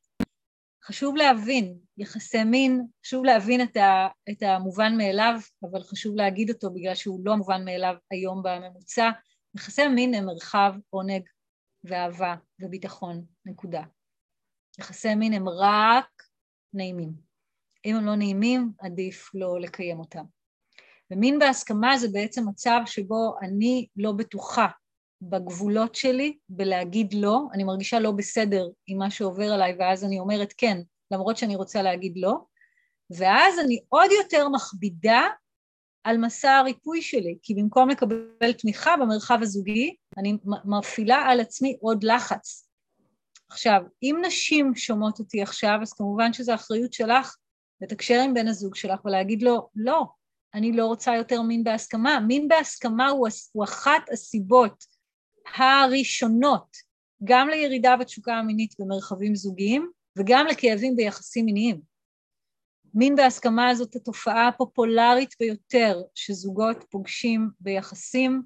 חשוב להבין, יחסי מין, חשוב להבין את, ה, את המובן מאליו, אבל חשוב להגיד אותו בגלל שהוא לא מובן מאליו היום בממוצע. יחסי מין הם מרחב עונג ואהבה וביטחון, נקודה. יחסי מין הם רק נעימים. אם הם לא נעימים, עדיף לא לקיים אותם. ומין בהסכמה זה בעצם מצב שבו אני לא בטוחה בגבולות שלי, בלהגיד לא, אני מרגישה לא בסדר עם מה שעובר עליי, ואז אני אומרת כן, למרות שאני רוצה להגיד לא, ואז אני עוד יותר מכבידה על מסע הריפוי שלי, כי במקום לקבל תמיכה במרחב הזוגי, אני מפעילה על עצמי עוד לחץ. עכשיו, אם נשים שומעות אותי עכשיו, אז כמובן שזו אחריות שלך לתקשר עם בן הזוג שלך ולהגיד לו, לא, אני לא רוצה יותר מין בהסכמה. מין בהסכמה הוא, הוא אחת הסיבות הראשונות גם לירידה בתשוקה המינית במרחבים זוגיים וגם לכאבים ביחסים מיניים. מין בהסכמה הזאת התופעה הפופולרית ביותר שזוגות פוגשים ביחסים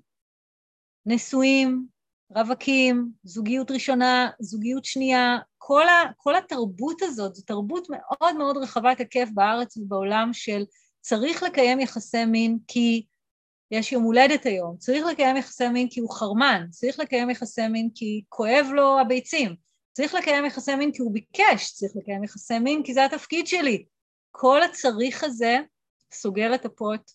נשואים, רווקים, זוגיות ראשונה, זוגיות שנייה, כל, ה, כל התרבות הזאת, זו תרבות מאוד מאוד רחבת היקף בארץ ובעולם של צריך לקיים יחסי מין כי יש יום הולדת היום, צריך לקיים יחסי מין כי הוא חרמן, צריך לקיים יחסי מין כי כואב לו הביצים, צריך לקיים יחסי מין כי הוא ביקש, צריך לקיים יחסי מין כי זה התפקיד שלי. כל הצריך הזה סוגר את הפוט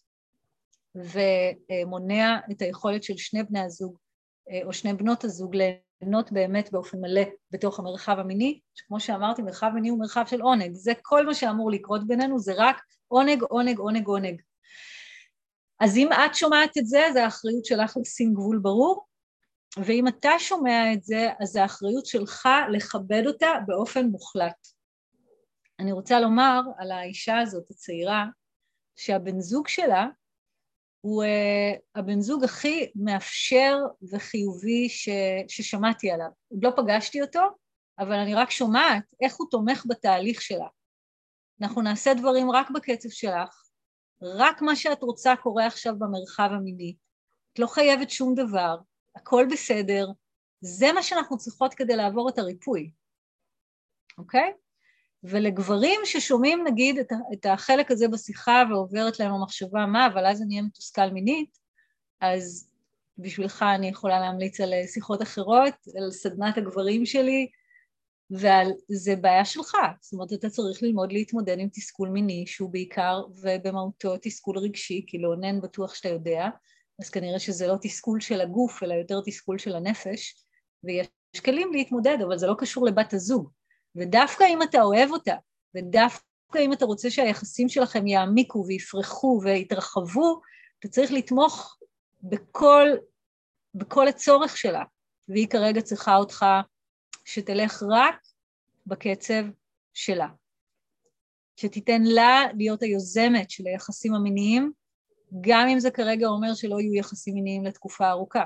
ומונע את היכולת של שני בני הזוג או שני בנות הזוג ליהנות באמת באופן מלא בתוך המרחב המיני, שכמו שאמרתי, מרחב מיני הוא מרחב של עונג, זה כל מה שאמור לקרות בינינו, זה רק עונג, עונג, עונג, עונג. אז אם את שומעת את זה, זה האחריות שלך לשים גבול ברור, ואם אתה שומע את זה, אז האחריות שלך לכבד אותה באופן מוחלט. אני רוצה לומר על האישה הזאת, הצעירה, שהבן זוג שלה הוא uh, הבן זוג הכי מאפשר וחיובי ש, ששמעתי עליו. עוד לא פגשתי אותו, אבל אני רק שומעת איך הוא תומך בתהליך שלה. אנחנו נעשה דברים רק בקצב שלך, רק מה שאת רוצה קורה עכשיו במרחב המיני. את לא חייבת שום דבר, הכל בסדר, זה מה שאנחנו צריכות כדי לעבור את הריפוי, אוקיי? ולגברים ששומעים נגיד את החלק הזה בשיחה ועוברת להם המחשבה מה, אבל אז אני אהיה מתוסכל מינית, אז בשבילך אני יכולה להמליץ על שיחות אחרות, על סדנת הגברים שלי, וזה בעיה שלך, זאת אומרת אתה צריך ללמוד להתמודד עם תסכול מיני שהוא בעיקר ובמהותו תסכול רגשי, כי לאונן בטוח שאתה יודע, אז כנראה שזה לא תסכול של הגוף אלא יותר תסכול של הנפש, ויש כלים להתמודד אבל זה לא קשור לבת הזוג, ודווקא אם אתה אוהב אותה, ודווקא אם אתה רוצה שהיחסים שלכם יעמיקו ויפרחו ויתרחבו, אתה צריך לתמוך בכל, בכל הצורך שלה, והיא כרגע צריכה אותך שתלך רק בקצב שלה. שתיתן לה להיות היוזמת של היחסים המיניים, גם אם זה כרגע אומר שלא יהיו יחסים מיניים לתקופה ארוכה.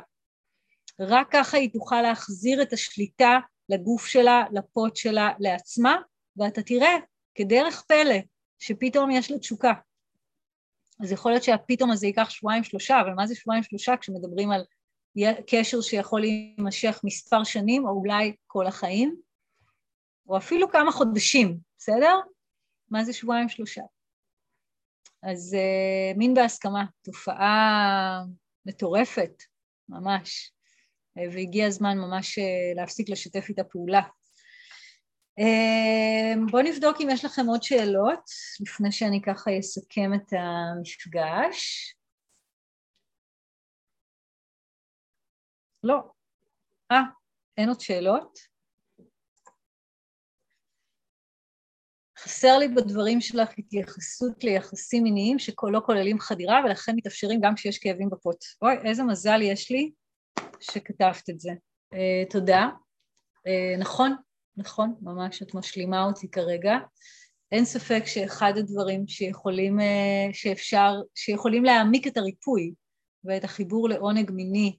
רק ככה היא תוכל להחזיר את השליטה לגוף שלה, לפוט שלה, לעצמה, ואתה תראה כדרך פלא שפתאום יש לה תשוקה. אז יכול להיות שהפתאום הזה ייקח שבועיים שלושה, אבל מה זה שבועיים שלושה כשמדברים על קשר שיכול להימשך מספר שנים, או אולי כל החיים, או אפילו כמה חודשים, בסדר? מה זה שבועיים שלושה? אז uh, מין בהסכמה, תופעה מטורפת, ממש, uh, והגיע הזמן ממש uh, להפסיק לשתף איתה פעולה. Uh, בואו נבדוק אם יש לכם עוד שאלות, לפני שאני ככה אסכם את המפגש. לא. אה, אין עוד שאלות? חסר לי בדברים שלך התייחסות ליחסים מיניים שלא כוללים חדירה ולכן מתאפשרים גם כשיש כאבים בפוט. אוי, איזה מזל יש לי שכתבת את זה. Uh, תודה. Uh, נכון, נכון, ממש את משלימה אותי כרגע. אין ספק שאחד הדברים שיכולים, uh, שאפשר, שיכולים להעמיק את הריפוי ואת החיבור לעונג מיני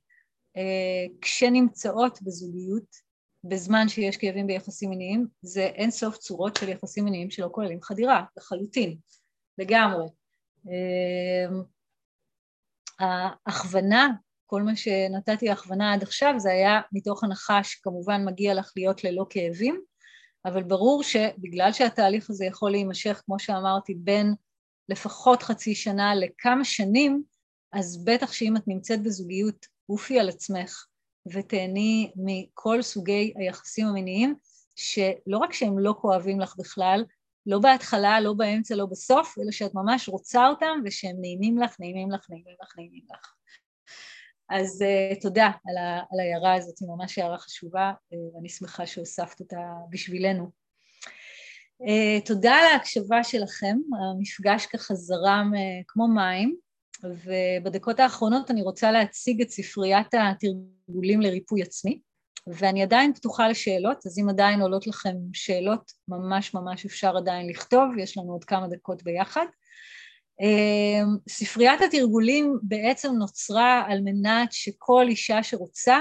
כשנמצאות בזוגיות, בזמן שיש כאבים ביחסים מיניים, זה אין סוף צורות של יחסים מיניים שלא כוללים חדירה, לחלוטין, לגמרי. אמ, ההכוונה, כל מה שנתתי הכוונה עד עכשיו זה היה מתוך הנחה שכמובן מגיע לך להיות ללא כאבים, אבל ברור שבגלל שהתהליך הזה יכול להימשך, כמו שאמרתי, בין לפחות חצי שנה לכמה שנים, אז בטח שאם את נמצאת בזוגיות עופי על עצמך ותהני מכל סוגי היחסים המיניים, שלא רק שהם לא כואבים לך בכלל, לא בהתחלה, לא באמצע, לא בסוף, אלא שאת ממש רוצה אותם ושהם נעימים לך, נעימים לך, נעימים לך, נעימים לך. אז uh, תודה על, ה, על ההערה הזאת, היא ממש הערה חשובה, uh, ואני שמחה שהוספת אותה בשבילנו. Uh, תודה על ההקשבה שלכם, המפגש ככה זרם uh, כמו מים. ובדקות האחרונות אני רוצה להציג את ספריית התרגולים לריפוי עצמי, ואני עדיין פתוחה לשאלות, אז אם עדיין עולות לכם שאלות, ממש ממש אפשר עדיין לכתוב, יש לנו עוד כמה דקות ביחד. אמ, ספריית התרגולים בעצם נוצרה על מנת שכל אישה שרוצה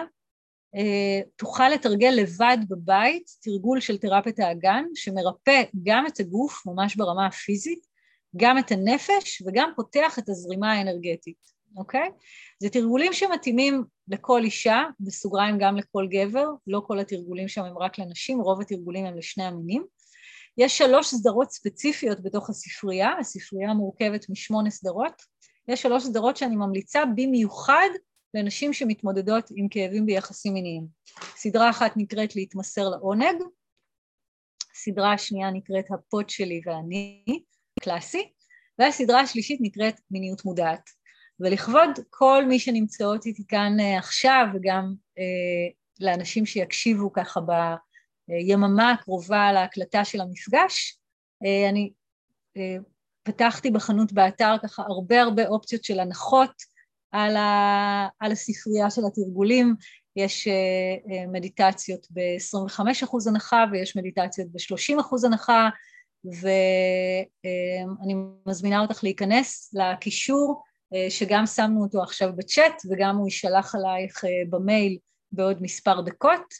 אה, תוכל לתרגל לבד בבית תרגול של תרפיית האגן, שמרפא גם את הגוף, ממש ברמה הפיזית, גם את הנפש וגם פותח את הזרימה האנרגטית, אוקיי? זה תרגולים שמתאימים לכל אישה, בסוגריים גם לכל גבר, לא כל התרגולים שם הם רק לנשים, רוב התרגולים הם לשני המינים. יש שלוש סדרות ספציפיות בתוך הספרייה, הספרייה מורכבת משמונה סדרות. יש שלוש סדרות שאני ממליצה במיוחד לנשים שמתמודדות עם כאבים ביחסים מיניים. סדרה אחת נקראת להתמסר לעונג, סדרה השנייה נקראת הפוט שלי ואני, קלאסי, והסדרה השלישית נקראת מיניות מודעת. ולכבוד כל מי שנמצאות איתי כאן אה, עכשיו, וגם אה, לאנשים שיקשיבו ככה ביממה הקרובה להקלטה של המפגש, אה, אני אה, פתחתי בחנות באתר ככה הרבה הרבה אופציות של הנחות על, ה, על הספרייה של התרגולים, יש אה, אה, מדיטציות ב-25% הנחה ויש מדיטציות ב-30% הנחה, ואני מזמינה אותך להיכנס לקישור אה, שגם שמנו אותו עכשיו בצ'אט וגם הוא יישלח עלייך אה, במייל בעוד מספר דקות.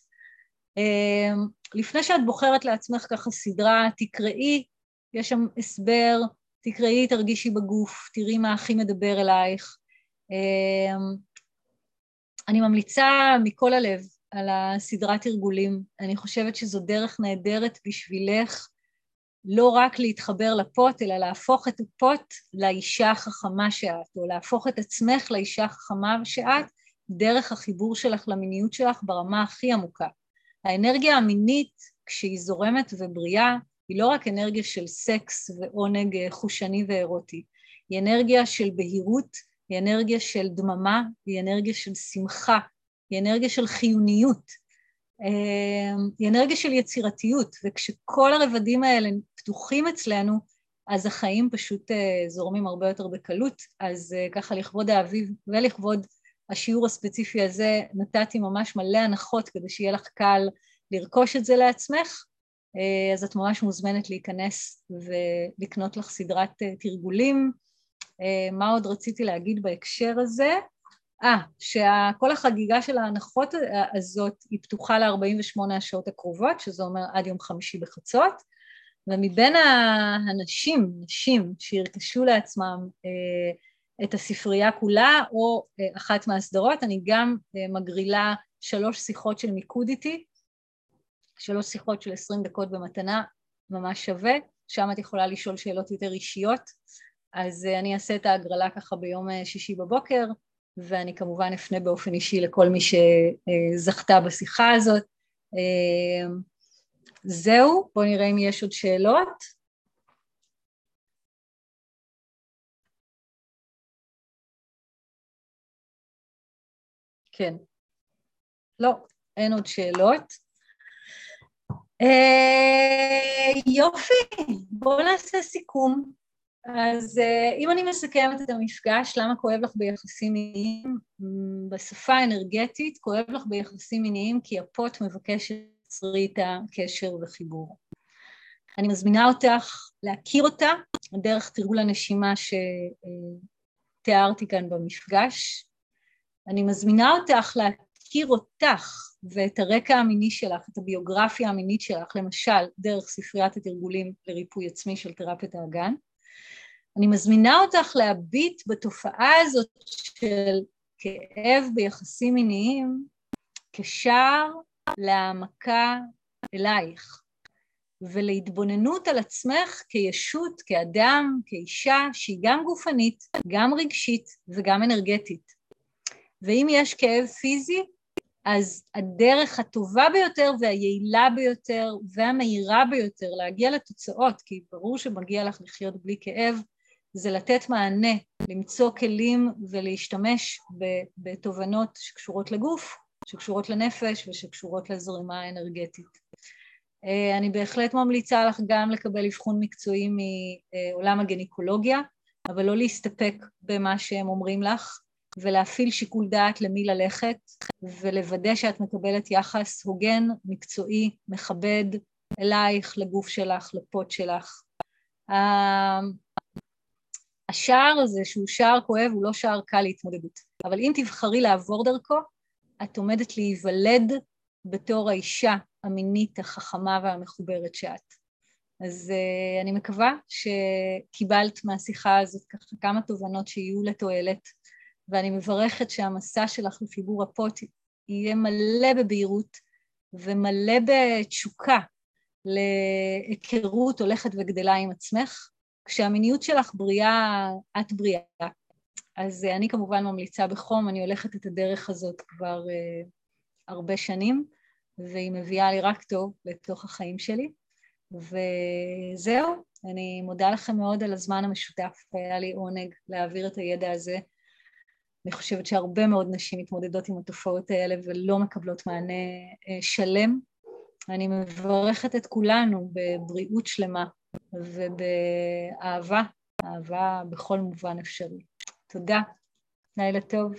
אה, לפני שאת בוחרת לעצמך ככה סדרה, תקראי יש שם הסבר, תקראי, תרגישי בגוף, תראי מה הכי מדבר אלייך. אני ממליצה מכל הלב על הסדרת תרגולים. אני חושבת שזו דרך נהדרת בשבילך לא רק להתחבר לפוט, אלא להפוך את הפוט לאישה החכמה שאת, או להפוך את עצמך לאישה החכמה שאת, דרך החיבור שלך למיניות שלך ברמה הכי עמוקה. האנרגיה המינית, כשהיא זורמת ובריאה, היא לא רק אנרגיה של סקס ועונג חושני ואירוטי, היא אנרגיה של בהירות, היא אנרגיה של דממה, היא אנרגיה של שמחה, היא אנרגיה של חיוניות, אמ, היא אנרגיה של יצירתיות, וכשכל הרבדים האלה פתוחים אצלנו, אז החיים פשוט אה, זורמים הרבה יותר בקלות. אז אה, ככה לכבוד האביב ולכבוד השיעור הספציפי הזה, נתתי ממש מלא הנחות כדי שיהיה לך קל לרכוש את זה לעצמך, אה, אז את ממש מוזמנת להיכנס ולקנות לך סדרת תרגולים. מה עוד רציתי להגיד בהקשר הזה? אה, שכל החגיגה של ההנחות הזאת היא פתוחה ל-48 השעות הקרובות, שזה אומר עד יום חמישי בחצות, ומבין האנשים, נשים, שירכשו לעצמם אה, את הספרייה כולה, או אה, אחת מהסדרות, אני גם אה, מגרילה שלוש שיחות של מיקוד איתי, שלוש שיחות של עשרים דקות במתנה, ממש שווה, שם את יכולה לשאול שאלות יותר אישיות, אז אני אעשה את ההגרלה ככה ביום שישי בבוקר, ואני כמובן אפנה באופן אישי לכל מי שזכתה בשיחה הזאת. זהו, בואו נראה אם יש עוד שאלות. כן. לא, אין עוד שאלות. אה, יופי, בואו נעשה סיכום. אז אה, אם אני מסכמת את המפגש, למה כואב לך ביחסים מיניים? בשפה האנרגטית כואב לך ביחסים מיניים כי הפוט מבקש שתצרי איתה קשר וחיבור. אני מזמינה אותך להכיר אותה דרך תרגול הנשימה שתיארתי כאן במפגש. אני מזמינה אותך להכיר אותך ואת הרקע המיני שלך, את הביוגרפיה המינית שלך, למשל דרך ספריית התרגולים לריפוי עצמי של תרפיית האגן. אני מזמינה אותך להביט בתופעה הזאת של כאב ביחסים מיניים כשער להעמקה אלייך ולהתבוננות על עצמך כישות, כאדם, כאישה שהיא גם גופנית, גם רגשית וגם אנרגטית. ואם יש כאב פיזי, אז הדרך הטובה ביותר והיעילה ביותר והמהירה ביותר להגיע לתוצאות, כי ברור שמגיע לך לחיות בלי כאב, זה לתת מענה, למצוא כלים ולהשתמש בתובנות שקשורות לגוף, שקשורות לנפש ושקשורות לזרימה האנרגטית. אה, אני בהחלט ממליצה לך גם לקבל אבחון מקצועי מעולם הגניקולוגיה, אבל לא להסתפק במה שהם אומרים לך, ולהפעיל שיקול דעת למי ללכת, ולוודא שאת מקבלת יחס הוגן, מקצועי, מכבד אלייך, לגוף שלך, לפוט שלך. אה, השער הזה, שהוא שער כואב, הוא לא שער קל להתמודדות. אבל אם תבחרי לעבור דרכו, את עומדת להיוולד בתור האישה המינית, החכמה והמחוברת שאת. אז uh, אני מקווה שקיבלת מהשיחה הזאת ככה כמה תובנות שיהיו לתועלת, ואני מברכת שהמסע שלך לחיבור הפוט יהיה מלא בבהירות ומלא בתשוקה להיכרות הולכת וגדלה עם עצמך, כשהמיניות שלך בריאה, את בריאה. אז אני כמובן ממליצה בחום, אני הולכת את הדרך הזאת כבר uh, הרבה שנים, והיא מביאה לי רק טוב לתוך החיים שלי. וזהו, אני מודה לכם מאוד על הזמן המשותף, היה לי עונג להעביר את הידע הזה. אני חושבת שהרבה מאוד נשים מתמודדות עם התופעות האלה ולא מקבלות מענה uh, שלם. אני מברכת את כולנו בבריאות שלמה ובאהבה, אהבה בכל מובן אפשרי. תודה, לילה טוב.